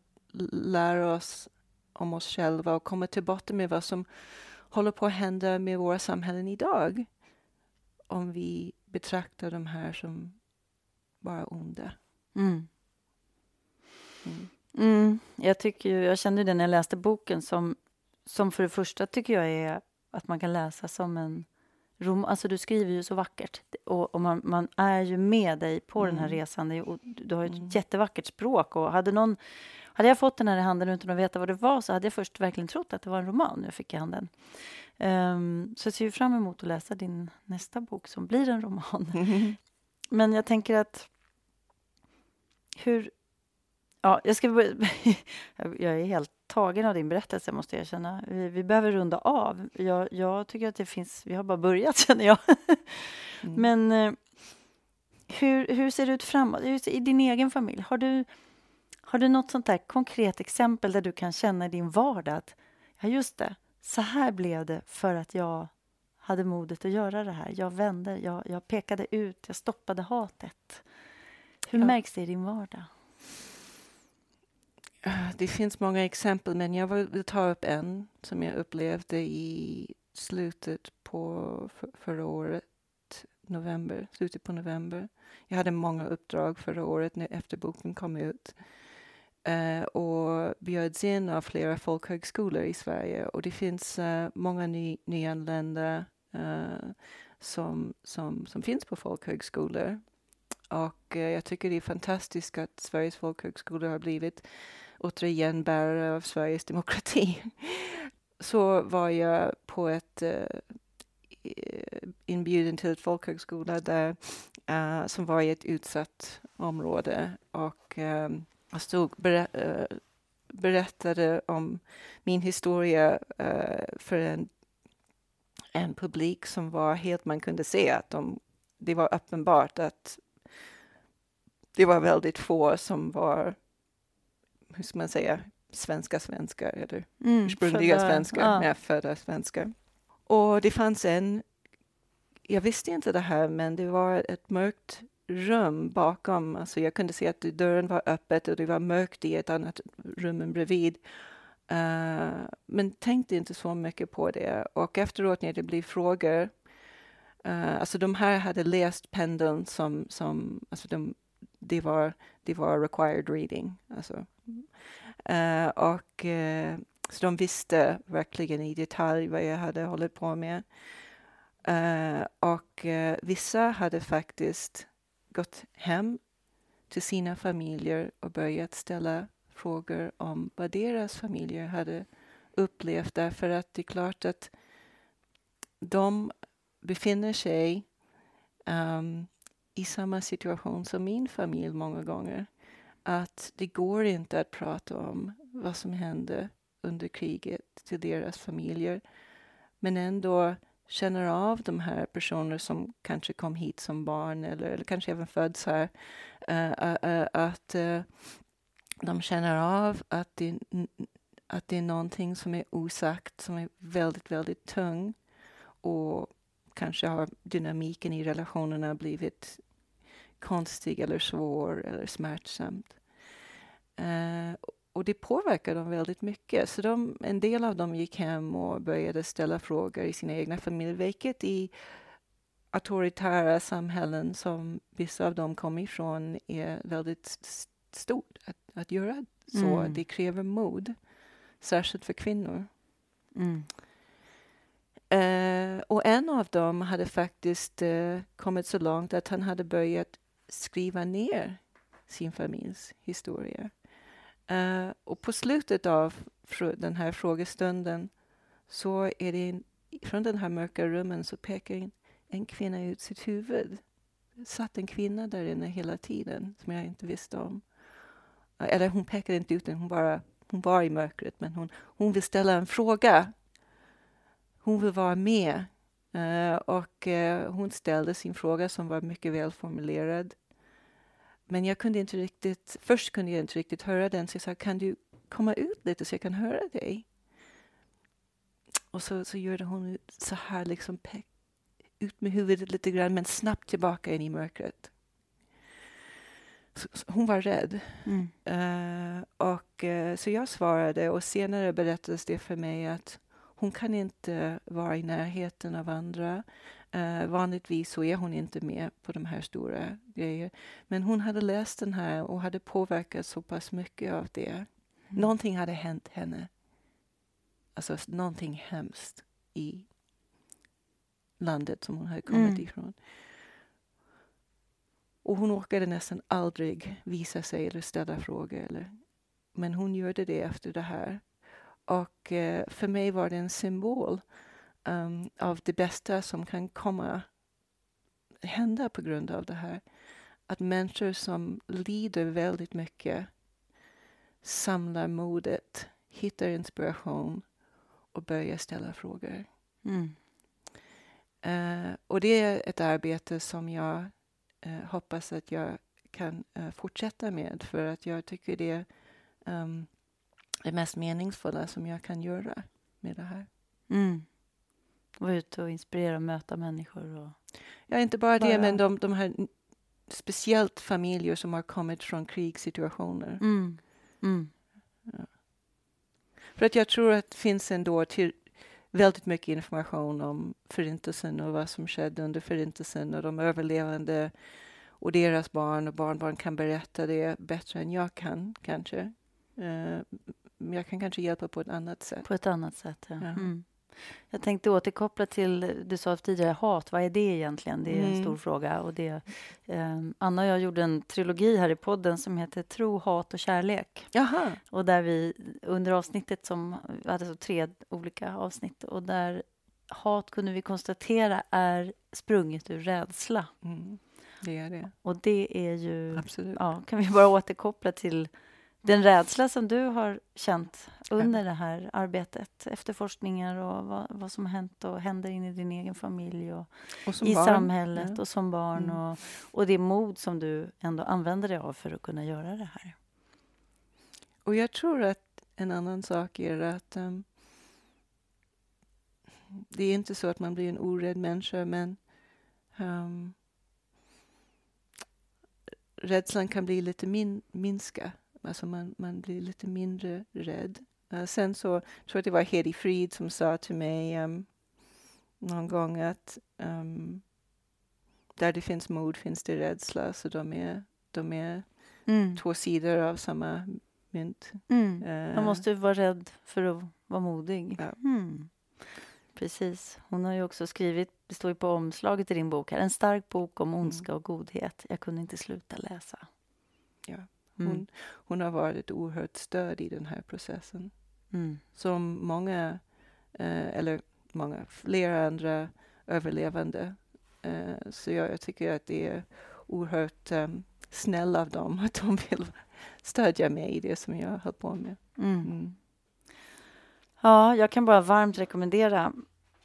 B: lära oss om oss själva och komma till botten med vad som håller på att hända med våra samhällen idag. Om vi betraktar de här som bara onda. Mm.
A: Mm. Mm, jag, tycker ju, jag kände det när jag läste boken som, som för det första tycker jag är att man kan läsa som en rom, alltså du skriver ju så vackert och, och man, man, är ju med dig på mm. den här mm. resan. Och du har ett mm. jättevackert språk och hade någon hade jag fått den här i handen utan att veta vad det var så hade jag först verkligen trott att det var en roman jag fick i handen. Um, så jag ser fram emot att läsa din nästa bok som blir en roman. [laughs] Men jag tänker att hur... Ja, jag, ska, [laughs] jag är helt tagen av din berättelse, måste jag erkänna. Vi, vi behöver runda av. Jag, jag, tycker att det finns... Vi har bara börjat, [laughs] känner jag. Mm. Men eh, hur, hur ser det ut framåt? I din egen familj, har du, har du något sånt där konkret exempel där du kan känna i din vardag att ja, just det, så här blev det för att jag hade modet att göra det här. Jag vände, jag, jag pekade ut, jag stoppade hatet. Hur ja. märks det i din vardag?
B: Det finns många exempel, men jag vill ta upp en som jag upplevde i slutet på för, förra året, november, slutet på november. Jag hade många uppdrag förra året när, efter boken kom ut uh, och bjöds in av flera folkhögskolor i Sverige och det finns uh, många ny, nyanlända eh, som, som, som finns på folkhögskolor och eh, jag tycker det är fantastiskt att Sveriges folkhögskolor har blivit återigen bärare av Sveriges demokrati. [laughs] Så var jag på ett eh, inbjuden till ett folkhögskola där, uh, som var i ett utsatt område och um, jag stod ber uh, eh, berättade om min historia uh, för en, en publik som var helt, man kunde se att de, det var uppenbart att det var väldigt få som var, hur ska man säga, svenska svenskar eller mm, ursprungliga svenskar, ja. med födda svenskar. Och det fanns en jag visste inte det här, men det var ett mörkt rum bakom. Alltså jag kunde se att dörren var öppen och det var mörkt i ett annat rum bredvid. Uh, men tänkte inte så mycket på det. Och efteråt när det blev frågor, uh, alltså de här hade läst pendeln som, som alltså de, det, var, de var required reading. Alltså. Uh, och uh, så de visste verkligen i detalj vad jag hade hållit på med. och vissa hade faktiskt gått hem till sina familjer och börjat ställa frågor om vad deras familjer hade upplevt därför att det är klart att de befinner sig um, i samma situation som min familj många gånger. Att det går inte att prata om vad som hände under kriget till deras familjer. Men ändå känner av de här personerna som kanske kom hit som barn eller, eller kanske även föds här. Uh, uh, uh, att de känner av att det, att det är någonting som är osagt, som är väldigt, väldigt tung och kanske har dynamiken i relationerna blivit konstig eller svår eller smärtsamt. Uh, och det påverkar dem väldigt mycket. Så de, en del av dem gick hem och började ställa frågor i sina egna familjer, vilket i auktoritära samhällen som vissa av dem kom ifrån är väldigt stort att, att göra så. Mm. Det kräver mod, särskilt för kvinnor. Mm. Uh, och en av dem hade faktiskt uh, kommit så långt att han hade börjat skriva ner sin familjs historia. Uh, och på slutet av den här frågestunden så är det en, från den här mörka rummen så pekar en, en kvinna ut sitt huvud. Det satt en kvinna där inne hela tiden som jag inte visste om. Eller hon pekade inte ut den, hon, bara, hon var i mörkret men hon, hon vill ställa en fråga. Hon vill vara med. Uh, och uh, hon ställde sin fråga som var mycket välformulerad. Men jag kunde inte riktigt, först kunde jag inte riktigt höra den så jag sa, kan du komma ut lite så jag kan höra dig? Och så, så gjorde hon så här, liksom ut med huvudet lite grann men snabbt tillbaka in i mörkret hon var rädd. Mm. Uh, och, uh, så jag svarade och senare berättades det för mig att hon kan inte vara i närheten av andra. Uh, vanligtvis så är hon inte med på de här stora grejerna. Men hon hade läst den här och hade påverkats så pass mycket av det. Mm. Någonting hade hänt henne. Alltså någonting hemskt i landet som hon hade kommit mm. ifrån. Och hon orkade nästan aldrig visa sig eller ställa frågor. Eller, men hon gjorde det efter det här. Och eh, för mig var det en symbol um, av det bästa som kan komma hända på grund av det här. Att människor som lider väldigt mycket samlar modet, hittar inspiration och börjar ställa frågor. Mm. Uh, och det är ett arbete som jag eh, hoppas att jag kan eh, fortsätta med för att jag tycker det är um, det mest meningsfulla som jag kan göra med det här.
A: Mm. Vara ute och inspirera och möta människor. Och
B: ja, inte bara, bara... det, men de, de här speciellt familjer som har kommit från krigssituationer. Mm. Mm. Ja. För att jag tror att det finns ändå till, väldigt mycket information om Förintelsen och vad som skedde under Förintelsen och de överlevande och deras barn och barnbarn kan berätta det bättre än jag kan, kanske. Uh, jag kan kanske hjälpa på ett annat sätt.
A: På ett annat sätt, ja. ja. Mm. Jag tänkte återkoppla till, du sa tidigare hat, vad är det egentligen? Det är en mm. stor fråga. Och det, eh, Anna och jag gjorde en trilogi här i podden som heter Tro, hat och kärlek.
B: Jaha.
A: Och där vi under avsnittet som, vi hade så tre olika avsnitt och där hat kunde vi konstatera är sprunget ur rädsla.
B: Mm. Det är det.
A: Och det är ju...
B: Absolut.
A: Ja, kan vi bara återkoppla till den rädsla som du har känt under det här arbetet, efterforskningar och vad, vad som har hänt och händer in i din egen familj och, och i barn. samhället ja. och som barn mm. och, och det mod som du ändå använder dig av för att kunna göra det här.
B: Och jag tror att en annan sak är att um, det är inte så att man blir en orädd människa men Um, rädslan kan bli lite min, minska. Alltså man, man blir lite mindre rädd. Uh, sen så tror jag att det var Hedi Frid som sa till mig um, någon gång att um, där det finns mod finns det rädsla. Så de är, de är mm. två sidor av samma mynt.
A: Mm. Uh, Man måste vara rädd för att vara modig.
B: Ja.
A: Mm. Precis. Hon har ju också skrivit, det står ju på omslaget i din bok här, en stark bok om mm. ondska och godhet. Jag kunde inte sluta läsa.
B: Ja. Mm. Hon, hon har varit ett oerhört stöd i den här processen. Mm. Som många, eh, eller många, flera andra överlevande. Eh, så jag, jag, tycker att det är oerhört um, snäll av dem [laughs] att de vill stödja mig i det som jag höll på med.
A: Mm. Mm. Ja, jag kan bara varmt rekommendera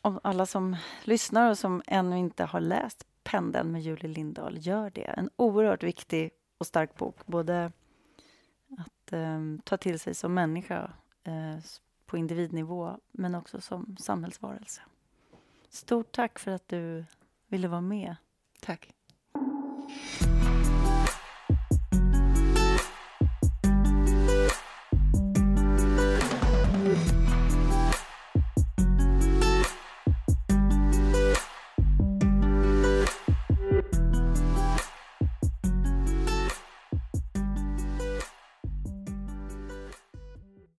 A: om alla som lyssnar och som ännu inte har läst Pendeln med Julie Lindahl, gör det. En oerhört viktig och stark bok. Både att eh, ta till sig som människa eh, på individnivå, men också som samhällsvarelse. Stort tack för att du ville vara med.
B: Tack.